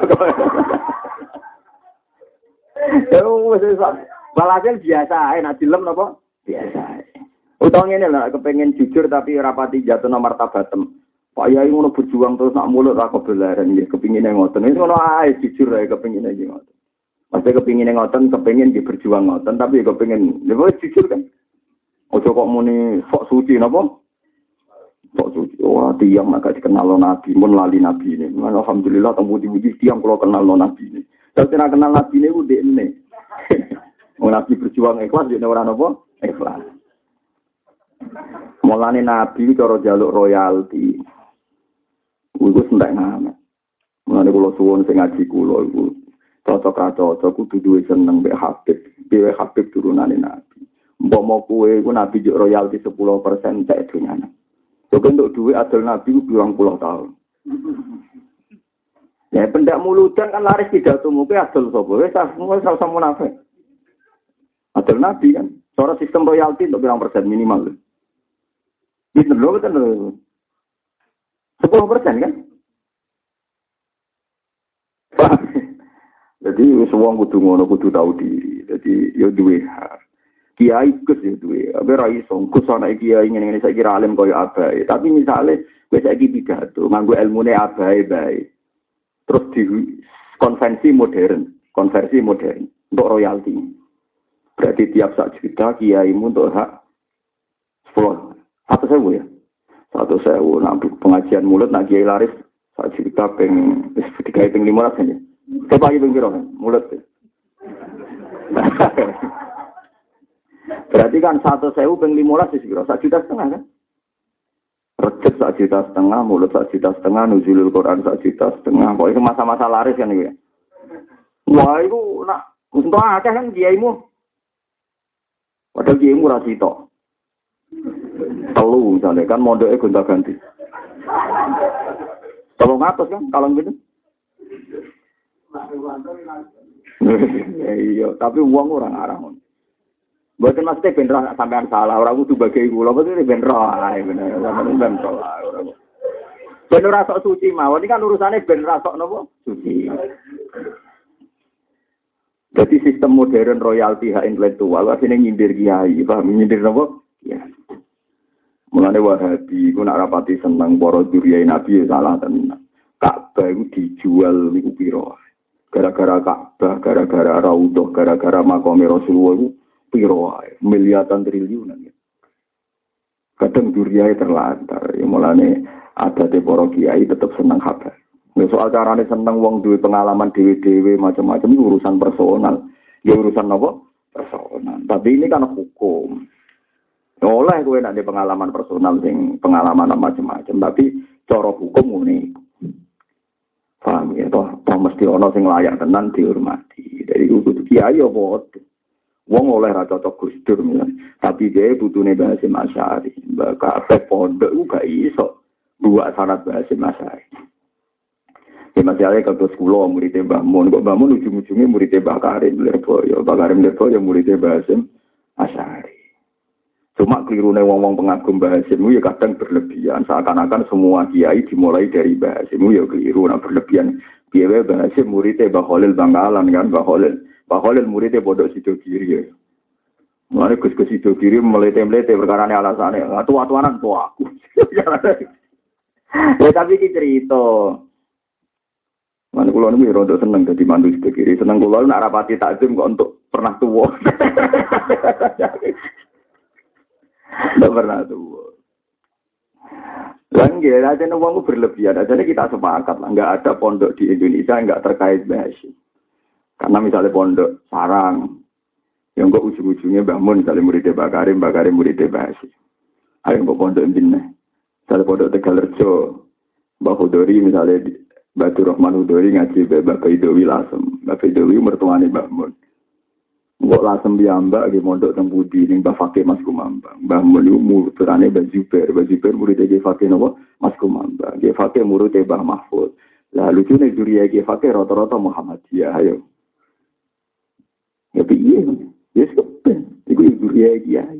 Ya wis Walhasil biasa ae nak dilem napa? Biasa. Utang ini lah kepengen jujur tapi rapati jatuh nomor tabatem. Pak Yai ngono berjuang terus nak mulut aku belaran ya kepingin ngoten. Ini ngono ae jujur ae kepingin aja ngoten. Masih kepingin ngoten, kepingin di berjuang ngoten tapi kepingin, ya jujur kan. Ojo kok muni sok suci napa? Kok suci, wah tiang agak dikenal nabi, pun lali nabi ini. Alhamdulillah temu di tiang kalau kenal nabi ini. Tapi kenal nabi ini udah ini. Nabi berjuang ikhlas, jadi orang apa? Ikhlas. Mulane nabi cara jaluk royalti. Iku sentek ngamet. Mulane kula suwun sing ngaji kula iku cocok cocok kudu duwe seneng mbek Habib. Dhewe Habib turunane nabi. Mbok kowe iku nabi juk royalti 10% cek dunyane. Jadi untuk duit adil Nabi bilang puluh tahun. Ya pendak muludan kan laris tidak temu ke adil sobo. Ya semua sama munafik. Adil Nabi kan. Soal sistem royalti untuk bilang persen minimal. Gitu loh betul loh. Sepuluh persen kan? Jadi semua kudu ngono kudu tahu diri. Jadi ya duit kiai kus ya duwe. Abe ra iso? Kus ana kiai ngene ngene saiki alim koyo abae. Tapi misale kowe saiki pidato nganggo ilmune abae bae. Terus di konvensi modern konversi modern untuk royalti. Berarti tiap sak juta kiaimu untuk hak sepuluh satu sewu ya satu sewu nah pengajian mulut nak kiai laris sak juta peng tiga peng lima ratus ya coba pagi peng mulut Berarti kan satu sewu peng limolas di segera satu juta setengah kan? Recep satu juta setengah, mulut satu juta setengah, nuzulul Quran satu juta setengah. Pokoknya masa-masa laris kan ya. Wah itu nak untuk akeh kan kiaimu. Padahal kiaimu rasito. Telu misalnya kan mondoknya gonta ganti. Tolong atas kan kalau gitu. Iya, tapi uang orang arah. Bukan maksudnya benro sampean salah, orang bagai gula, betul benro, bener, sampean benro, orang. Bener rasok suci mawon, ini kan urusannya ben rasok nopo suci. Jadi sistem modern royalti hak intelektual, artinya nyindir kiai, paham nyindir nopo? Ya. Mulane wahabi, ku nak rapati seneng poro duriai nabi ya salah tenang. Ka'bah itu dijual niku piro. Gara-gara Ka'bah, gara-gara Raudhah, gara-gara makom Rasulullah itu piro miliatan triliunan ya. Kadang duriai terlantar, ya mulane ada di poro kiai tetap senang kabar. Ya soal carane seneng wong duwe pengalaman dewe-dewe macam-macam itu urusan personal. Ya urusan apa? Personal. Tapi ini kan hukum. Oleh gue nanti pengalaman personal sing pengalaman macam-macam, tapi cara hukum ini paham ya toh, toh mesti ono sing layak tenan dihormati. Dari kudu kiai apa Wong oleh ra cocok Gus tapi dia butune bahasa Masyari. Mbak kafe pondok ku gak iso buat syarat bahasa Masyari. Ya masalahnya kalau sekolah muridnya Mbah Mun, kok Mbah Mun ujung-ujungnya muridnya Mbah Karim Lirboyo, Mbah Karim Lirboyo muridnya Hasim Asyari. Cuma keliru wong-wong pengagum Mbah Hasim ya kadang berlebihan, seakan-akan semua kiai dimulai dari Mbah Hasim ya keliru, nah berlebihan. Biaya muridnya Mbah Khalil Bangkalan kan, Mbah Khalil. Pak Khalil muridnya bodoh sido kiri ya. Mulai gus sido kiri melete melete perkara alasannya. Tua tuanan tua aku. ya tapi ini cerita. Mana kulo ini rada seneng jadi mandu sebelah kiri. Seneng kulo nak rapati takzim kok untuk pernah tua. Tidak pernah tua. Lah nggih, aja wong berlebihan. Aja kita sepakat lah, nggak ada pondok di Indonesia nggak terkait bahasa. Karena misalnya pondok sarang, yang kok ujung-ujungnya bangun misalnya muridnya Mbak Karim, Mbak Karim muridnya bahasa. Ayo kok pondok ini, misalnya pondok Tegalerjo, Mbak Hudori misalnya Batu Rahman Hudori ngaji Mbak Baidowi Lasem. Mbak Baidowi mertuanya Mbak Mun. Mbak Lasem Mbak di mondok teng Budi ning Mbak Fakih Mas Kumamba. Mbak Mun itu muridane Mbak Zubair. Mbak Zubair murid Mbak Fakih napa? Mas Kumamba. Mbak Fakih murid Mbak Mahfud. Lah lucu nih juri Mbak Fakih rata-rata Muhammadiyah ayo. Ya piye? Ya sepen. Iku juri Kiai.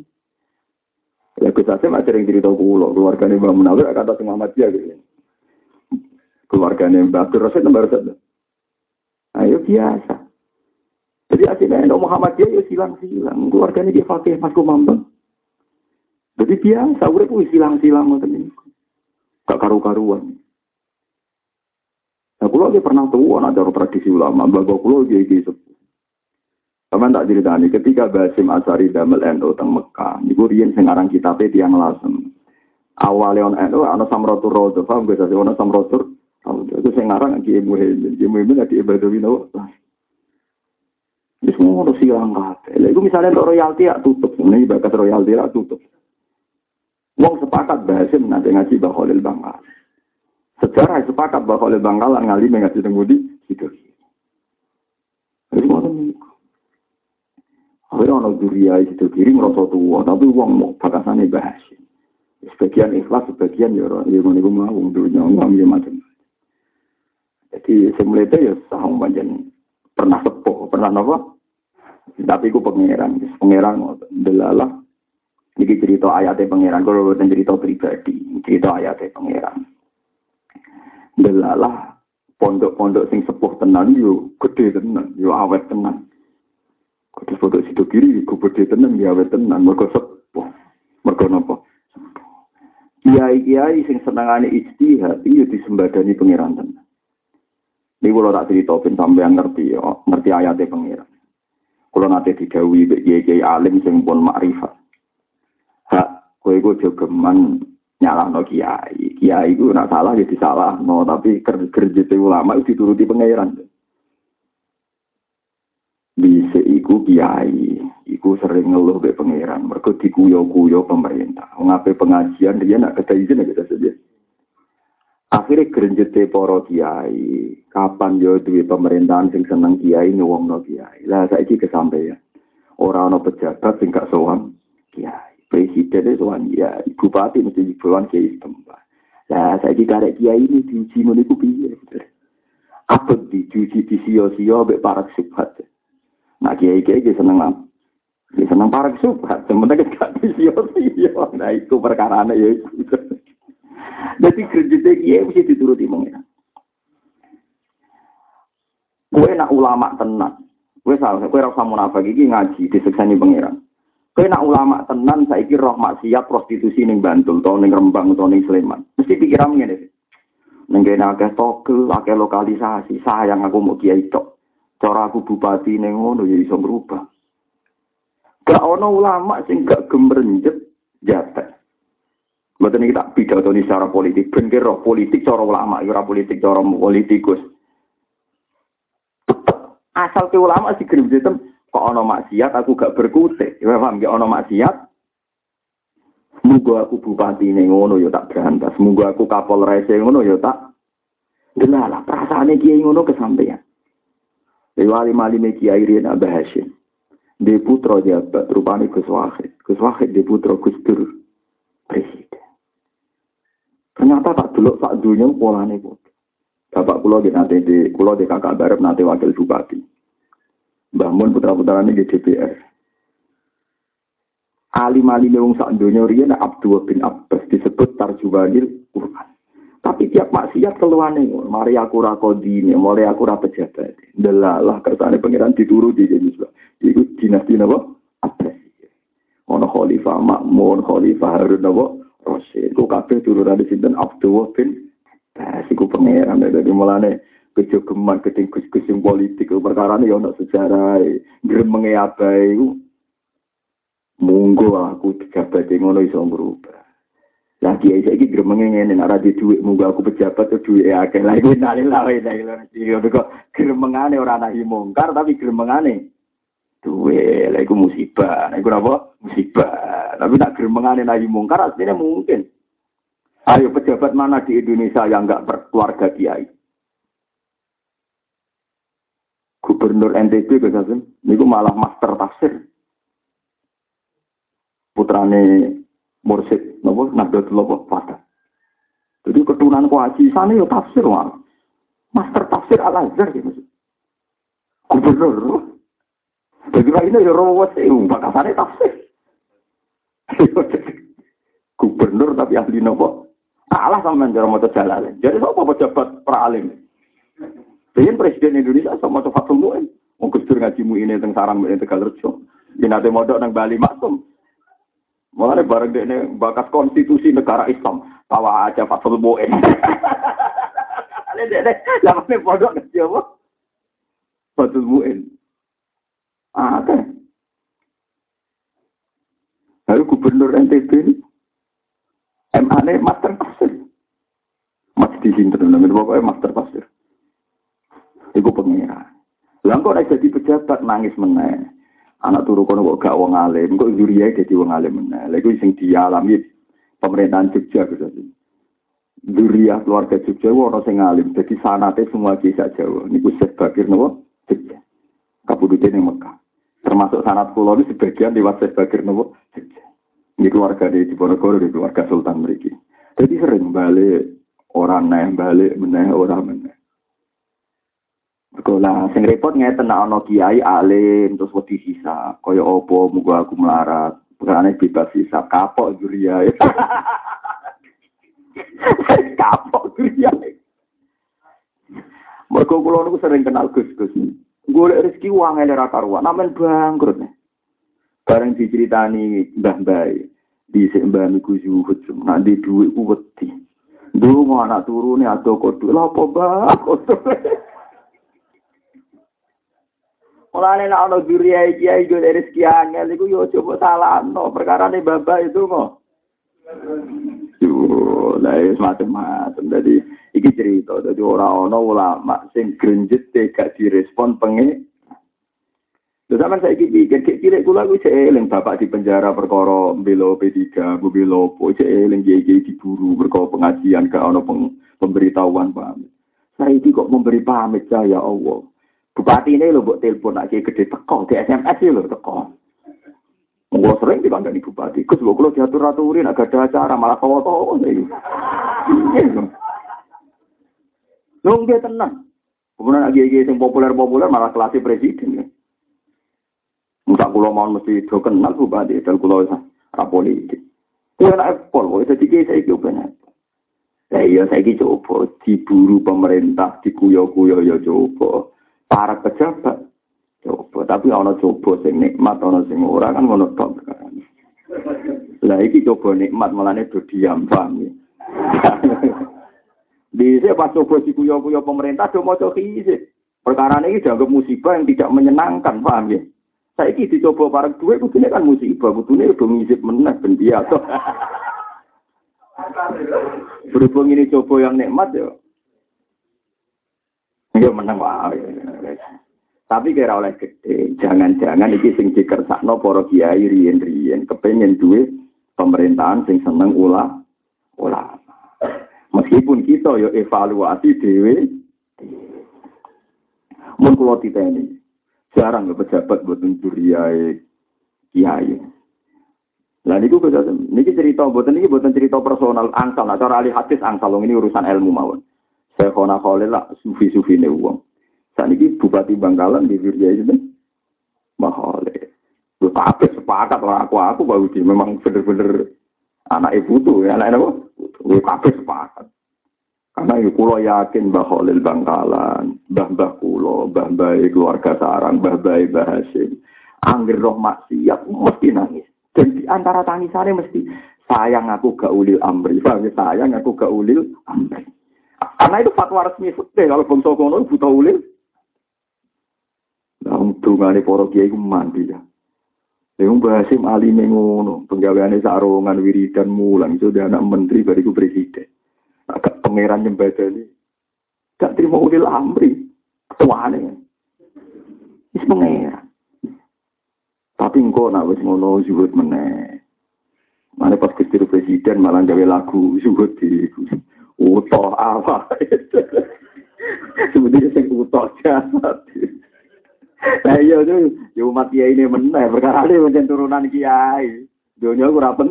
Ya Gus Asim sering cerita kula, keluargane Mbak Munawir kata Muhammadiyah gitu keluarganya Mbak Abdul Rasid nomor satu. Ayo biasa. Jadi akhirnya Muhammad dia ya silang-silang. Keluarganya dia pakai Mas Kumambang. Jadi biasa, urip wis silang-silang ngoten niku. Gak karu-karuan. Nah, kulo dia pernah tahu ada tradisi ulama, bago kulo dia iki sepuh. Sama tak ceritani, ketika Basim Asari damel NU teng Mekah, niku riyen sing aran kitabe tiyang lasem. Awale on NU ana samratur rodo, paham gak sih ana samratur itu Kiai Muhyiddin. Kiai Muhyiddin ada Ibadawi Nawa. Ini semua harus silang kabeh. Itu misalnya untuk royalti ya tutup. Ini bakat royalti ya tutup. Wong sepakat bahasa nanti ngaji Baholil Bangkal. Sejarah sepakat Baholil Bangkal ngali mengaji tengudi itu. Jadi mau niku. Akhirnya orang duria itu kiri merasa tua, tapi uang mau bakasannya bahasa. Sebagian ikhlas, sebagian ya orang yang mau ngomong dunia, ngomong macam jadi semulai ya sahung panjang pernah sepuh, pernah nopo. Tapi ku pangeran, pangeran delalah. Ini cerita ayatnya pangeran, kalau bukan cerita pribadi, cerita ayatnya pangeran. Delalah pondok-pondok sing sepuh tenan yo gede tenan, yo awet tenan. Kudus pondok situ kiri, ku gede tenan, yo awet tenan, mereka sepuh. Mereka nopo. Kiai-kiai sing senangane ijtihad, iya disembadani pangeran tenan. Ini kalau tak cerita, ben sampean ngerti, ngerti ayatnya pengiran. Kalau nanti digawi, kiai alim sing pun makrifat. Hak, kue gue jogeman nyala no kiai. Kiai itu nak salah jadi ya no, tapi kerja ulama itu dituruti pengiran. Bisa iku kiai, iku sering ngeluh be pengiran. Mereka dikuyo-kuyo pemerintah. Ngapain pengajian dia nak kata izin kita saja. Akhirnya gerenjete poro kiai, kapan yo duwe pemerintahan sing seneng kiai no kiai. Lah saiki kesampaian. Ora ana pejabat sing gak sowan kiai. Presiden sowan kiai, bupati mesti sowan kiai tempat. Lah saiki karek kiai ini diuji ngono iku piye? Apa diuji di sio-sio mbek para. Nah kiai-kiai seneng apa? Ya seneng para subhat, sementara gak di sio-sio. Nah itu perkara ya itu. Jadi kerja kiai mesti dituruti mengira. Kue nak ulama tenan. Kue salah, kue rasa munafik iki ngaji disekseni pangeran. Kue nak ulama tenan saiki roh maksiat prostitusi ning Bantul, atau ning Rembang, atau ning Sleman. Mesti pikiran ngene. Ning kene akeh togel, akeh lokalisasi, sayang aku mau kiai tok. Cara aku bupati ning ngono ya iso berubah. Gak ono ulama sing gak gemrenjet jatah. Mboten iki tak pidato secara politik, ben roh politik cara ulama, ya ora politik cara politikus. Asal ke ulama sih gelem sistem kok ana maksiat aku gak berkutik. Ya paham gak ana maksiat. Muga aku bupati ning ngono ya tak berantas. Muga aku kapolres ngono ya tak Delalah perasaane kiai ngono kesampaian. Lewali mali me kiai Rian Abah Hashim. Di putra jabat rupane Gus Wahid. Gus di putra Gus Dur. Presiden. Ternyata tak dulu tak dunia polane kok. Bapak kulo di nanti di kulo di kakak barep nanti wakil bupati. Bangun putra putra ini di DPR. Alim alim yang sak dunia rian Abdul bin Abbas disebut tarjumanil Quran. Tapi tiap maksiat keluar nih, mari aku rakodini, mari aku pejabat. Delalah kersane pangeran dituruti jadi sebab. Iku dinasti napa? Abbas. Ono khalifah Makmun, khalifah Harun napa? Rosid. Ku kabeh turunane sinten? Abdullah bin Abbas. Iku pangeran. Dari mulane kejogeman gedeng gus-gus politik. Perkara ini ya ono sejarah gremenge abai munggo aku pejabat ngono iso berubah lagi aja iki gremenge ngene nek ora di dhuwit munggo aku pejabat tuh dhuwit akeh. Iku nali lawe nali iki kok gremengane ora nahi mungkar tapi gremengane duwe lha iku musibah lha iku apa musibah tapi nak gremengane nahi mungkar aslinya mungkin ayo pejabat mana di Indonesia yang enggak berkeluarga kiai gubernur NTB kesasen niku malah master tafsir putrane Mursid nopo apa Fatah. Jadi keturunan kuaci sana yo tafsir wah. Master tafsir Al Azhar gitu. Gubernur. Jadi ini ya rawat sih, bakasane tafsir. Gubernur tapi ahli nopo. Kalah sama cara mau jalan. Jadi apa pejabat para alim? Jadi presiden Indonesia sama Fatul Muin. Mau kusur ngaji ini tentang sarang ini tegal rejo. Ini ada modok nang Bali maksum. Mulane bareng dekne bakas konstitusi negara Islam, tawa aja Fatul Muin. Ale dekne lamane pondok ke apa? Fatul. Ah, kan. Lalu gubernur NTB ini MA master pasir. Masih di sini pokoknya master pasir. Itu pengira. Lalu kok jadi pejabat nangis meneng anak turu kono kok gak wong alim, kok zuriya dadi wong alim meneh. Lha iku sing dialami pemerintahan Jogja gitu. Zuriya keluarga Jogja ora sing alim, dadi sanate semua kisah Jawa. Niku sebagir nopo Jogja. Ning Mekah. Termasuk sanat pulau ini sebagian lewat sebagir nopo. Ini keluarga di Diponegoro, di keluarga Sultan mereka. Jadi sering balik orang naik balik meneh orang meneh. Sekolah sing repot ngeten nek ana kiai alim terus wedi sisa, kaya apa muga aku melarat. Perane bebas sisa kapok juria. kapok juria. Mergo kula sering kenal Gus-gus. Golek rezeki uang ele ra karuan, namen bangkrut. Bareng diceritani Mbah Mbah di Mbah niku zuhud, nak di dhuwit ku wedi. Ndonga anak turune ado kodho. Lha apa bae? Mulane nek ana duriya kiai yo rezeki angel iku yo coba salahno perkara ne bapak itu kok. Yo, lah wis macam-macam. Dadi iki cerita dadi ora ana ulama sing grenjet gak direspon pengen Terus sampean saiki pikir kek cilik kula kuwi cek eling bapak di penjara perkara belo P3, bu belo po cek eling kiai diburu perkara pengajian gak ana pemberitahuan pamit. Saiki kok memberi pamit ya Allah. Bupati ini lo buat telepon lagi gede teko di SMS lo teko. Gue sering di bupati. Gus, gue kalau diatur aturin agak ada acara malah kau tahu sih. Lo dia tenang. Kemudian lagi lagi yang populer populer malah kelas presiden ya. Entah kulo mau mesti do kenal bupati dan kulo rapolitik. Kulo nak pol, kok jadi saya kira benar. Ya iya saya coba diburu pemerintah, dikuyo-kuyo ya coba para pejabat coba. Tapi ana coba sing nikmat ana sing ora kan ngono tok. Lah iki coba nikmat melane do diam paham ya? Di pas coba si kuyo-kuyo pemerintah do maca kise perkara ini dianggap musibah yang tidak menyenangkan paham ya? Saya ini dicoba para duit kudune kan musibah. Kudune udah ngizip meneh ben berhubung ini coba yang nikmat ya Ya menang wae. Tapi kira oleh gede, jangan-jangan iki sing dikersakno para kiai riyen-riyen kepengen duwe pemerintahan sing seneng ulah ulama. Meskipun kita yo evaluasi dhewe mun kula titeni jarang pejabat boten curiai kiai. Lah niku niki cerita boten niki boten cerita personal angsal, nah cara ahli hadis angsal ini urusan ilmu mawon. Saya kona kholil lah sufi-sufi ini uang. Saat ini Bupati Bangkalan di Virja itu mahole. Lu kabeh sepakat orang aku aku baru di memang bener-bener anak ibu tuh ya anak apa? Lu kabeh sepakat. Karena itu kulo yakin Mbah Khalil Bangkalan, Mbah kulo, Mbah keluarga sarang, Mbah Mbah Hasim. Angger roh maksiat mesti nangis. Dan di antara tangisannya mesti sayang aku gak ulil amri. Sayang aku gak ulil amri. Karena itu fatwa resmi fikih kalau bangsa kono buta ulil. Nah, dungane para kiai ku mandi ya. Lha Mbah Hasim alime ngono, penggaweane sarungan wiridan mulang itu dia anak menteri bariku presiden. Agak pangeran nyembadani. Gak terima ulil amri. Tuane. Wis pangeran. Tapi engko nak wis ngono zuhud meneh. Mana pas kecil presiden malah gawe lagu zuhud di utoh apa. Sebenarnya sing utoh jasad. Nah iya tuh, ya umat kiai ini meneh, perkara ini macam turunan kiai. Dunia aku rapen.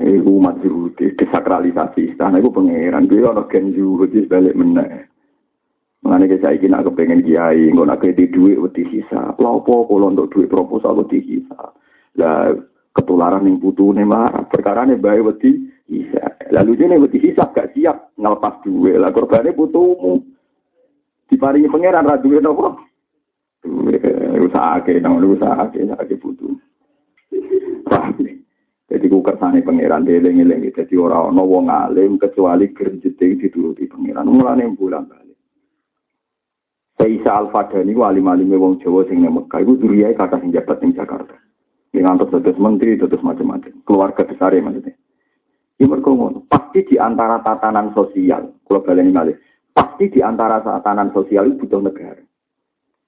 Eh, umat zuhud, desakralisasi istana, itu pangeran. Dia orang gen zuhud, balik meneh. Mengenai saya ingin aku pengen kiai, nggak nak di duit wedi sisa. Lalu kalau untuk duit proposal wedi sisa. Lah ketularan yang butuh nih marah. Perkara nih bayi wedi sisa. Lalu dia wedi sisa gak siap ngelepas duit. Lah korbannya butuhmu. Diparingi pangeran ra duit apa? Duit usaha ke, nang usaha ke, usaha ke butuh. Paham Jadi ku kersane pangeran eling-eling jadi orang ono wong alim kecuali gerjete dituruti pangeran. Mulane bulan balik. Isa Al-Fadani ku alim-alime wong Jawa sing nang Mekah iku duriyai kata sing jabat ning Jakarta. Ngantos dados menteri, dados macam-macam. Keluarga besar ya maksudnya. Ya mergo ngono. Pasti di antara tatanan sosial, kalau baleni malih, pasti di antara tatanan sosial itu butuh negara.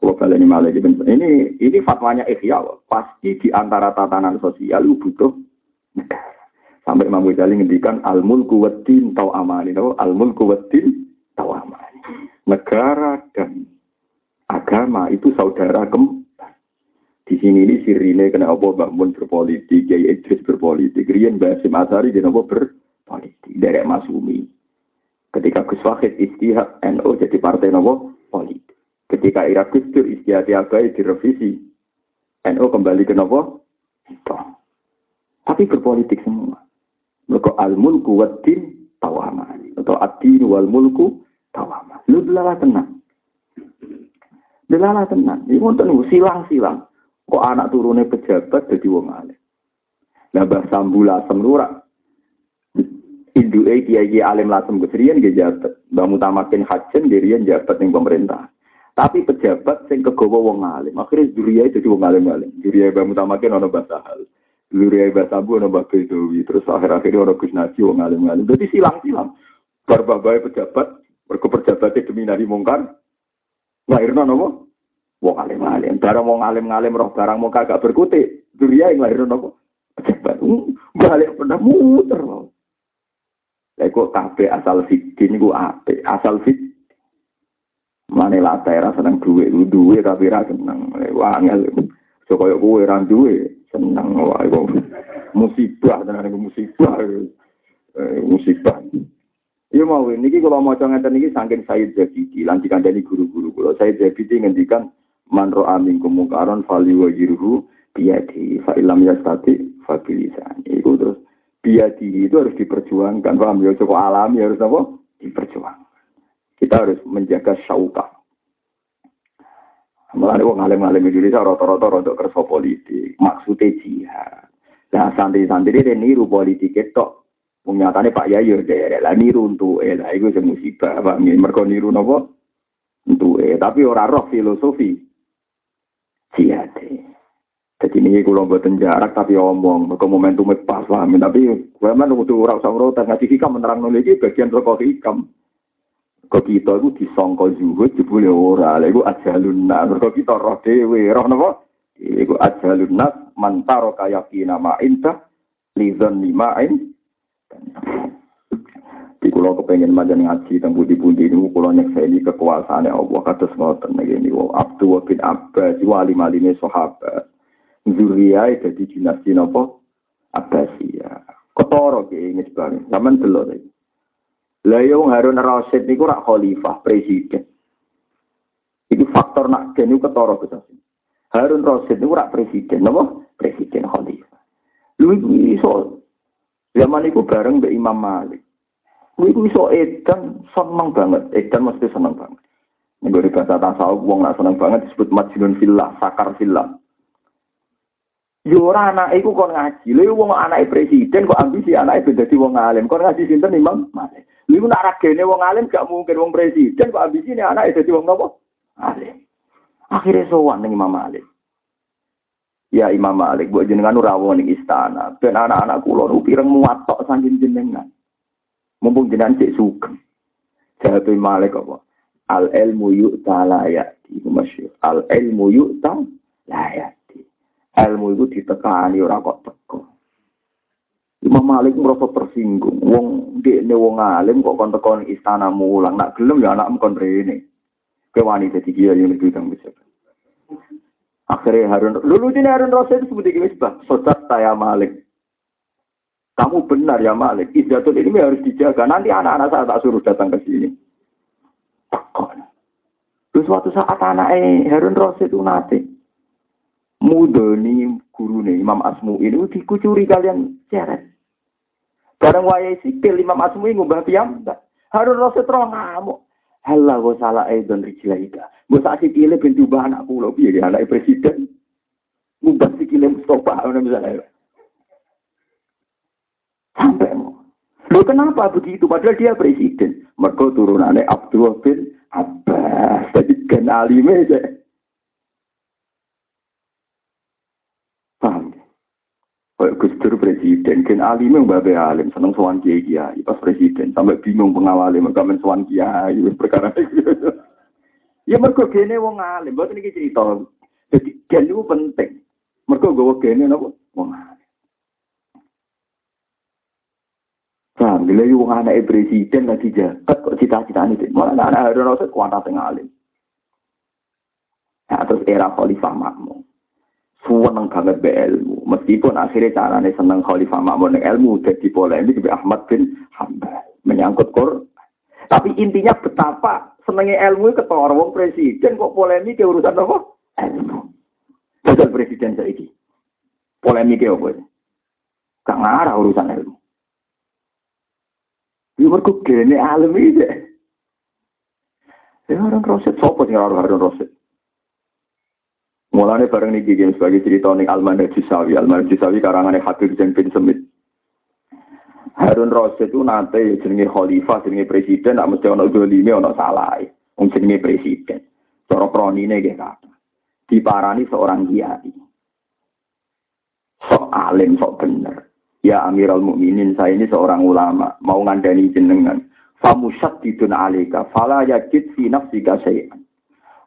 Kalau baleni malih ini ini fatwanya Ihya, pasti di antara tatanan sosial itu butuh negara. Sampai Imam Ghazali ngendikan al-mulku waddin tau amani, al-mulku waddin tau amani. Negara dan agama itu saudara kembar. Di sini ini sirine kena apa bangun berpolitik, Kiai Idris berpolitik, Rian Basim Asari dan apa berpolitik, dari Masumi. Ketika Gus Wahid istihad NU jadi partai nopo politik. Ketika Irak Gus Dur istihad direvisi, NU kembali ke nopo. Tapi berpolitik semua. Mereka al-mulku waddin tawamani. Atau ad-din wal-mulku tawamani. Lu belalah tenang. Delala tenan. Iku wonten silang-silang. Kok anak turune pejabat jadi wong alim. Lah Mbah Sambula semlura Induke kiai alim lasem kesrian nggih jabat. Mbah Mutamakin Hajen dirian jabat ning pemerintah. Tapi pejabat sing kegawa wong alim. Akhirnya duriya jadi wong alim-alim. Duriya Mbah Mutamakin ana bahasa hal. Duriya Mbah Sabu ana Mbah Bedowi. Terus akhir-akhir ana Gus Naji wong alim-alim. Jadi silang-silang. Barbabai pejabat, mergo demi nari mungkar, Lahirno nopo? Wong alim alim. Barang wong alim alim roh barang mau kagak berkutik. Duria yang lahirno nopo? Cepat. Balik pernah muter. Kok kabeh asal fitin iku apik. Asal fit Mane lah daerah seneng duwe, duwe tapi ra seneng. Wangel. So koyo kowe ra duwe, seneng wae kok. Musibah tenan musibah. Eh, musibah. Iya mau ini kalau mau jangan ini saking Said Zabidi lantikan dari guru-guru kalau Said Zabidi ngendikan man ro'a minkum munkaron fali wajiruhu biyadi fa ilam yastati fa bilisan. Itu terus biyadi itu harus diperjuangkan. Paham ya? Cukup alami harus apa? Diperjuangkan. Kita harus menjaga syauka. Mulane wong alim-alim Indonesia rata-rata untuk kerja politik, maksudnya jihad. Nah, santri-santri ini niru politik itu. Nyatane Pak Yai yo derek lah niru entuke lah iku sing musibah Pak. Mergo niru napa? Entuke tapi ora roh filosofi. Siate jadi ini kalau buatan jarak tapi omong, mereka momentum pas paham. Tapi gue mana kudu ora usah urutan ngaji hikam menerang nol iki bagian rokok hikam. Kok kita itu disongko zuhud jebule ora, lha iku ajalun. Mergo kita roh dhewe, roh napa? Iku ajalun nas mantaro kaya kina ma inta lizan lima'in di kulo kepengen majan ngaji tentang budi-budi ini kulo ini kekuasaan Allah kata ngoten ini wa Abdu wa bin Abbas wali malime sahabat zuriyah jadi dinasti napa Abbasiyah. Ketara ke ini sebenarnya. Zaman delok iki lah yo Harun Rasid niku rak khalifah presiden. Itu faktor nak geni ketara kita Harun Rasid niku rak presiden napa presiden khalifah. Lu iso. Zaman itu bareng Mbak Imam Malik. Iku iso edan seneng banget, edan mesti seneng banget. Nego di bahasa tasawuf wong nak seneng banget disebut majnun fillah, sakar fillah. Yo ora anak iku kon ngaji. Lha wong anake presiden kok ambisi anake ben dadi wong alim. Kon ngaji sinten Imam Malik. Lha iku nak ragene wong alim gak mungkin wong presiden kok ambisi anake dadi wong napa? Alim. Akhirnya sowan ning Imam Malik. Ya Imam Malik, buat jenengan rawon ning istana. Ben anak-anak kula nu pireng muatok saking jenengan. Mumpung jenengan cek sugeng. Jawab Malik apa? Al ilmu yu'ta la ya'ti. Al ilmu yu'ta la. Ilmu itu ditekani ora kok teko. Imam Malik merasa tersinggung. Wong dekne wong alim kok kon teko istana mulang. Nak gelem ya anak kon rene. Kewani dadi kiai yang lebih kang bisa. Akhirnya Harun, lulu ini Harun Rasul itu seperti ini, Sodat saya Malik. Kamu benar ya Malik, Izzatul ini harus dijaga. Nanti anak-anak saya tak suruh datang ke sini. Terus suatu saat anak Harun Rasul itu nanti mudoni guru nih Imam Asmu ini dikucuri kalian ceret. Barang wayai sipil Imam Asmu ini ngubah piyambak. Harun Rasul terus ngamuk. Halah wa salah aidon rijlaika. Gue saat sikile ben diubah anak kula piye anak presiden. Ngubah sikile Mustafa misalnya. Sampai mau. Lo kenapa begitu? Padahal dia presiden. Mereka turunannya Abdul bin Abbas. Jadi gen alime aja. Paham? Kayak Gus Dur presiden, gen alime mbak be alim, seneng sowan kiai kiai pas presiden, sampai bingung pengawali mereka men sowan kiai perkara ya mereka gene wong alim, buat ini cerita. Jadi gen itu penting. Mereka gawa gene napa? Wong alim. Paham, bila wong anak presiden lagi jabat kok cita-cita ini. Malah anak Harun Rasul kuanta tengah alim. Nah, era Khalifah Makmum. Seneng banget be ilmu. Meskipun akhirnya caranya seneng Khalifah Makmum dengan ilmu jadi polemik be Ahmad bin Hambal. Menyangkut Quran. Tapi intinya betapa senengnya ilmu ketua wong presiden kok polemik ke urusan apa? Ilmu. Jajal presiden saiki. Polemik apa? Gak ngarah urusan ilmu. Ya mergo gene alim iki. Ya orang roset sopo sing ora roset. Mulane bareng niki game sebagai cerita ning Alman Jisawi, Alman Jisawi karangane Habib Zain bin Semit. Harun Rasid itu nanti jenenge khalifah, jenenge presiden, nak mesti ono dolime, ono salah. Wong jenenge presiden. Cara pronine nggih kata. Diparani seorang kiai. Sok alim, sok bener. Ya Amirul Mukminin, saya ini seorang ulama, mau ngandani jenengan. Famusat didun alika, fala yajid fi nafsika syai'an.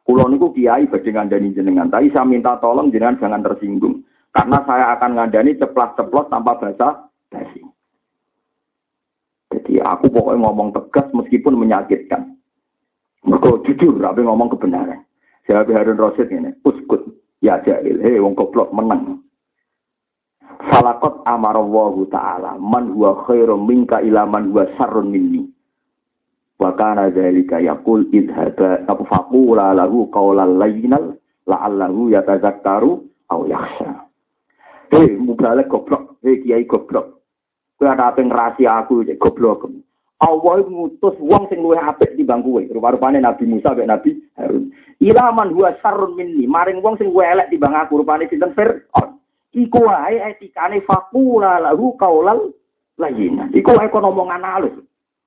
Kulo niku kiai badhe ngandani jenengan, tapi saya minta tolong jenengan jangan tersinggung. Karena saya akan ngandani ceplas-ceplos tanpa bahasa basi. Jadi aku pokoknya ngomong tegas meskipun menyakitkan. Mereka jujur, tapi ngomong kebenaran. Saya Harun Rosid ini, uskut, ya jahil, hei wong goblok menang. Falakot amarallahu ta'ala man huwa khairum minka ila man huwa sarrun minni. Wa kana dzalika yaqul idhaba apa faqula lahu qawlan layyinal la'allahu yatazakkaru aw yakhsha. Hei, mubalek goblok, hei kiai goblok. Kowe ada apa rahasia aku cek goblok. Allah ngutus wong sing luwih apik timbang kowe. Rupa-rupane Nabi Musa mek Nabi Harun. Ilaman huwa sarrun minni, maring wong sing luwih elek timbang aku rupane sinten Fir'aun. Iku wae etikane fakula lahu kaulal layina. Iku wae kono omongan halus.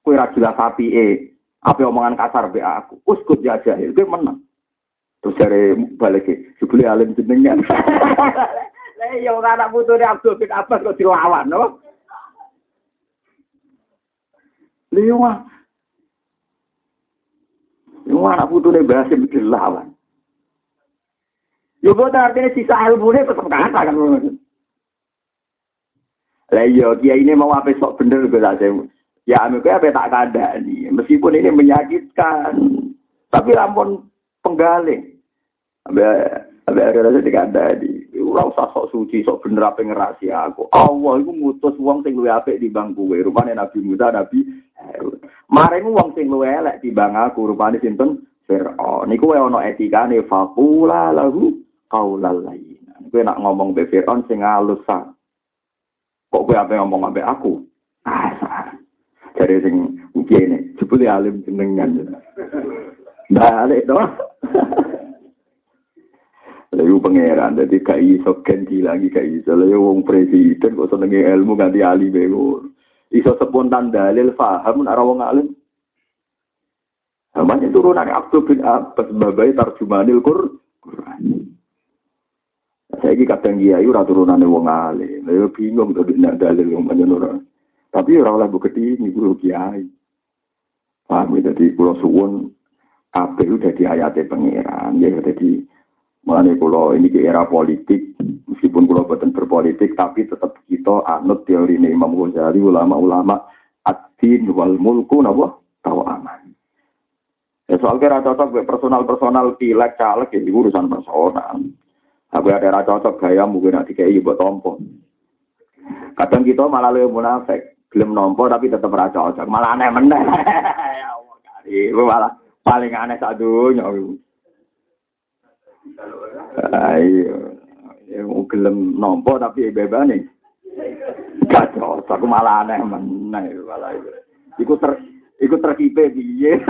Kowe ra jelas apike, apa omongan kasar be aku. Uskut ya jahil, kowe menang. Terus jare balik jebule alim jenengan. Lah iya anak putune Abdul bin Abbas kok dilawan, no? Liwa. Liwa anak putune bahasa dilawan. Ya buat artinya sisa ilmunya tetap kata kan. Lah iya, dia ini mau apa sok bener gue saya. Ya kayak apa tak ada nih. Meskipun ini menyakitkan, tapi lampun ada rasa tidak ada di. Ora usah sok suci, sok bener apa ngerasi aku. Allah itu ngutus wong sing luwe apik di bangku gue. Rupane Nabi Musa, Nabi Harun. Mareng wong sing luwe elek di bang aku. Rupane sinten Fir'aun. Niku wae ana etikane faqula lahu qaulal lain. Kowe nak ngomong be Fir'aun sing halus sa. Kok kowe ape ngomong ambek aku? Kasar. Jadi sing ngene, jebule alim jenengan. Balik to. Lalu pangeran. Jadi gak iso ganti lagi gak iso. Lah wong presiden kok senenge ilmu ganti ahli bego. Iso spontan dalil paham nek wong alim. Namanya turunan Abdul bin Abbas babai tarjumanil Quran. Saya ini kadang kiai ora turunane wong alim. Lah bingung to nek dalil wong panjenengan. Tapi ora oleh bukti ini guru kiai. Paham ya, jadi pulau suwun kabeh dadi ayate pangeran. Ya jadi Mengenai pulau ini di era politik, meskipun pulau buatan berpolitik, tapi tetap kita anut teori ini Imam Ghazali, ulama-ulama, ad-din wal mulku, nabo, tahu aman. Ya soal kira cocok personal-personal pilek caleg ini urusan personal. Aku ada cocok gaya mungkin nanti kayak ibu tompo. Kadang kita malah lebih munafik, belum nompo tapi tetap raja cocok, malah aneh meneh. ya itu malah paling aneh satu nyawa. Ayo, yang gelem nompo tapi bebane. Gak cocok, aku malah aneh meneh malah. Iku ter iku terkipe piye.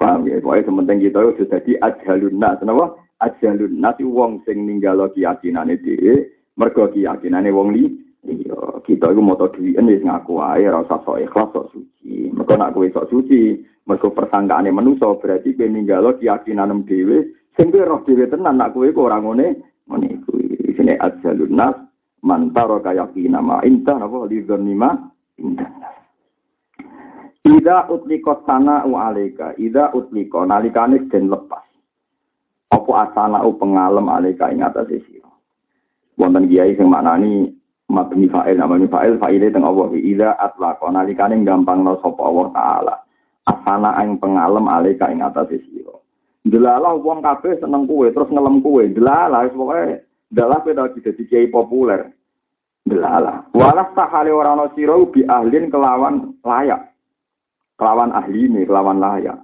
Paham ya, pokoknya sementing kita itu jadi ajalun nas, kenapa? Ajalun nas wong sing ninggalo keyakinane dhewe, mergo keyakinane wong li Iya, kita itu mau duit ini ngaku aja, rasa sok ikhlas, sok suci. Mereka nak kue sok suci, mereka persangkaan yang menuso, berarti kue ninggalo keyakinan dewe, sehingga roh dewe tenan, nak kue orang ngone, ngone kue. Sini ajalun nas, mantaro kayakina ma indah, apa, lidhon nima, indah nas. Ida utliko sana u alika, ida utliko, nalikane den lepas. Apa asana u pengalem alika ing atas sira. Wonten kiai sing maknani mabni fa'il namanya fa'il fa'ile teng Allah ida atlaqa nalikane gampang no sapa Allah taala. Asana ing pengalem alika ing atas sira. Delalah wong kabeh seneng kuwe terus ngelem kuwe. Delalah pokoke dalah peda dadi kiai populer. Delalah. Walas tahale ora ana sira bi ahlin kelawan layak. Kelawan ahli ini, kelawan layak.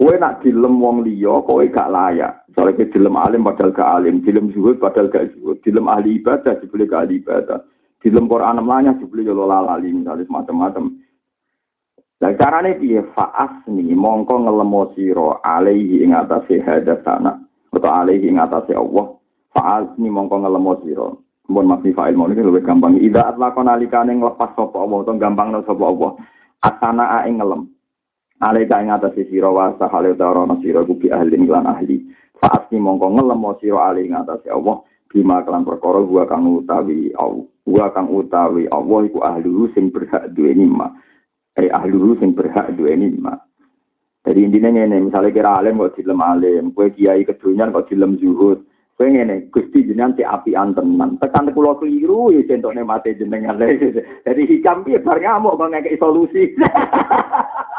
Kue nak dilem wong liya, kowe gak layak. Soalnya ke dilem alim padahal gak alim, dilem zuhud padahal gak zuhud, dilem ahli ibadah dibeli gak ahli ibadah, dilem Quran lanya dibeli yo lali misalnya semacam-macam. Lah carane piye faas ni mongko ngelemo sira alaihi ing atase hadatsana utawa alaihi ing atase Allah. Faas ni mongko ngelemo sira. Mun masih fa'il mau ini lebih gampang. Ida atlaqon alikane nglepas sapa Allah utawa gampang sapa Allah. Asana ing ngelem. Alaika ing atas sira wa sahale ana sira kubi ahli lan ahli. Saat ni mongko ngelem sira ali ing atas Allah bima kelan perkara gua kang utawi. Gua kang utawi Allah iku ahli sing berhak duwe nikmat. Eh ahli sing berhak duwe nikmat. Jadi intinya ngene, misalnya kira alim kok dilem alim, kue kiai kedunyan kok dilem zuhud, kue ngene, gusti jenengan si api antenan, tekan kulo keliru ya centoknya mati jenengan Jadi hikam piye bar ngamuk kok ngekek solusi.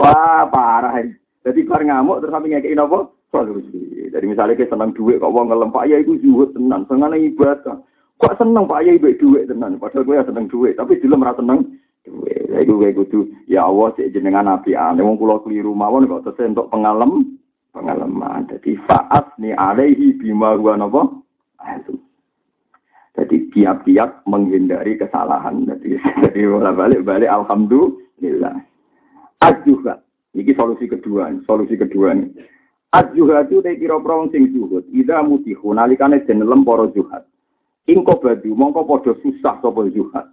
Wah, parah. Jadi bar ngamuk terus sampe ngekeki napa? Solusi. Jadi misalnya kita seneng duit kok wong ngelem Pak ya iku zuhud tenan, senengane ibadah. Kok seneng Pak ya ibu duit tenan, padahal gue ya seneng duit, tapi dilem ra seneng duit. Ya iku kayak gitu. Ya Allah cek jenengan api ane wong kula keliru mawon kok tesih untuk pengalem pengalaman. Jadi faat ni alaihi bima huwa napa? Jadi tiap-tiap menghindari kesalahan. Jadi, jadi balik-balik alhamdulillah. Ajuha. Ini solusi kedua. Solusi kedua nih. Ajuha itu kira prong sing zuhud. Ida mutihu nalikane den lemporo juhat. Ingko badu mongko podo susah sapa juhat.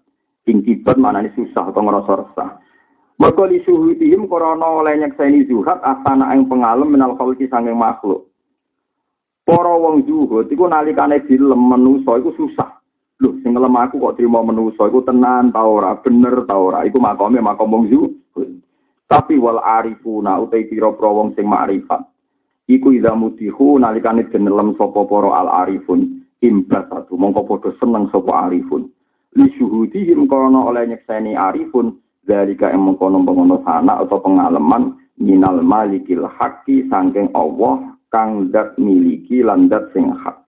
Ing kibat manane susah atau ngerasa resah. Mergo li suhudihim korona oleh nyekseni zuhat asana ing pengalem menal khalqi sanging makhluk. Para wong zuhud iku nalikane dilem manusa iku susah. Loh, sing ngelem aku kok trimo manusa iku tenan ta ora, bener ta ora. Iku makome makom wong zuhud. Tapi wal arifuna utai pira-pira wong sing makrifat. Iku idza mutihu nalikane jenelem sapa para al arifun imbasatu mongko padha seneng sapa arifun. Li syuhudihim kono oleh nyekseni arifun dalika emong kono pengono sana atau pengalaman minal malikil haqqi sangking Allah kang dat miliki lan dat sing hak.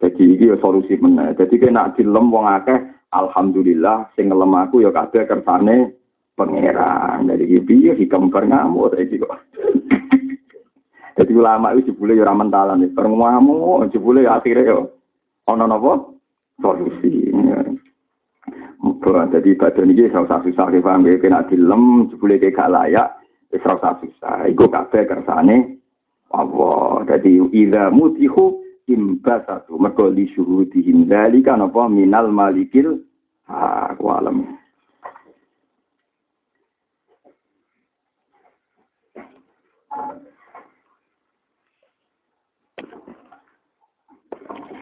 Jadi iki ya solusi meneh. Jadi kena dilem wong akeh alhamdulillah sing ngelem aku ya kabeh kersane pangeran. Dari piye hikam ngamuk tadi kok. Jadi ulama itu jebule ya mentalan ya. Bareng ngamuk jebule ya akhirnya ya ono napa solusi Muga jadi badan ini saya usah susah ke paham ya. Kena dilem jebule kayak gak layak Wis ora susah. Iku kabeh kersane Allah. Dadi idza mutihu imbasatu mergo li syuhudihim dzalika napa minal malikil ha alam.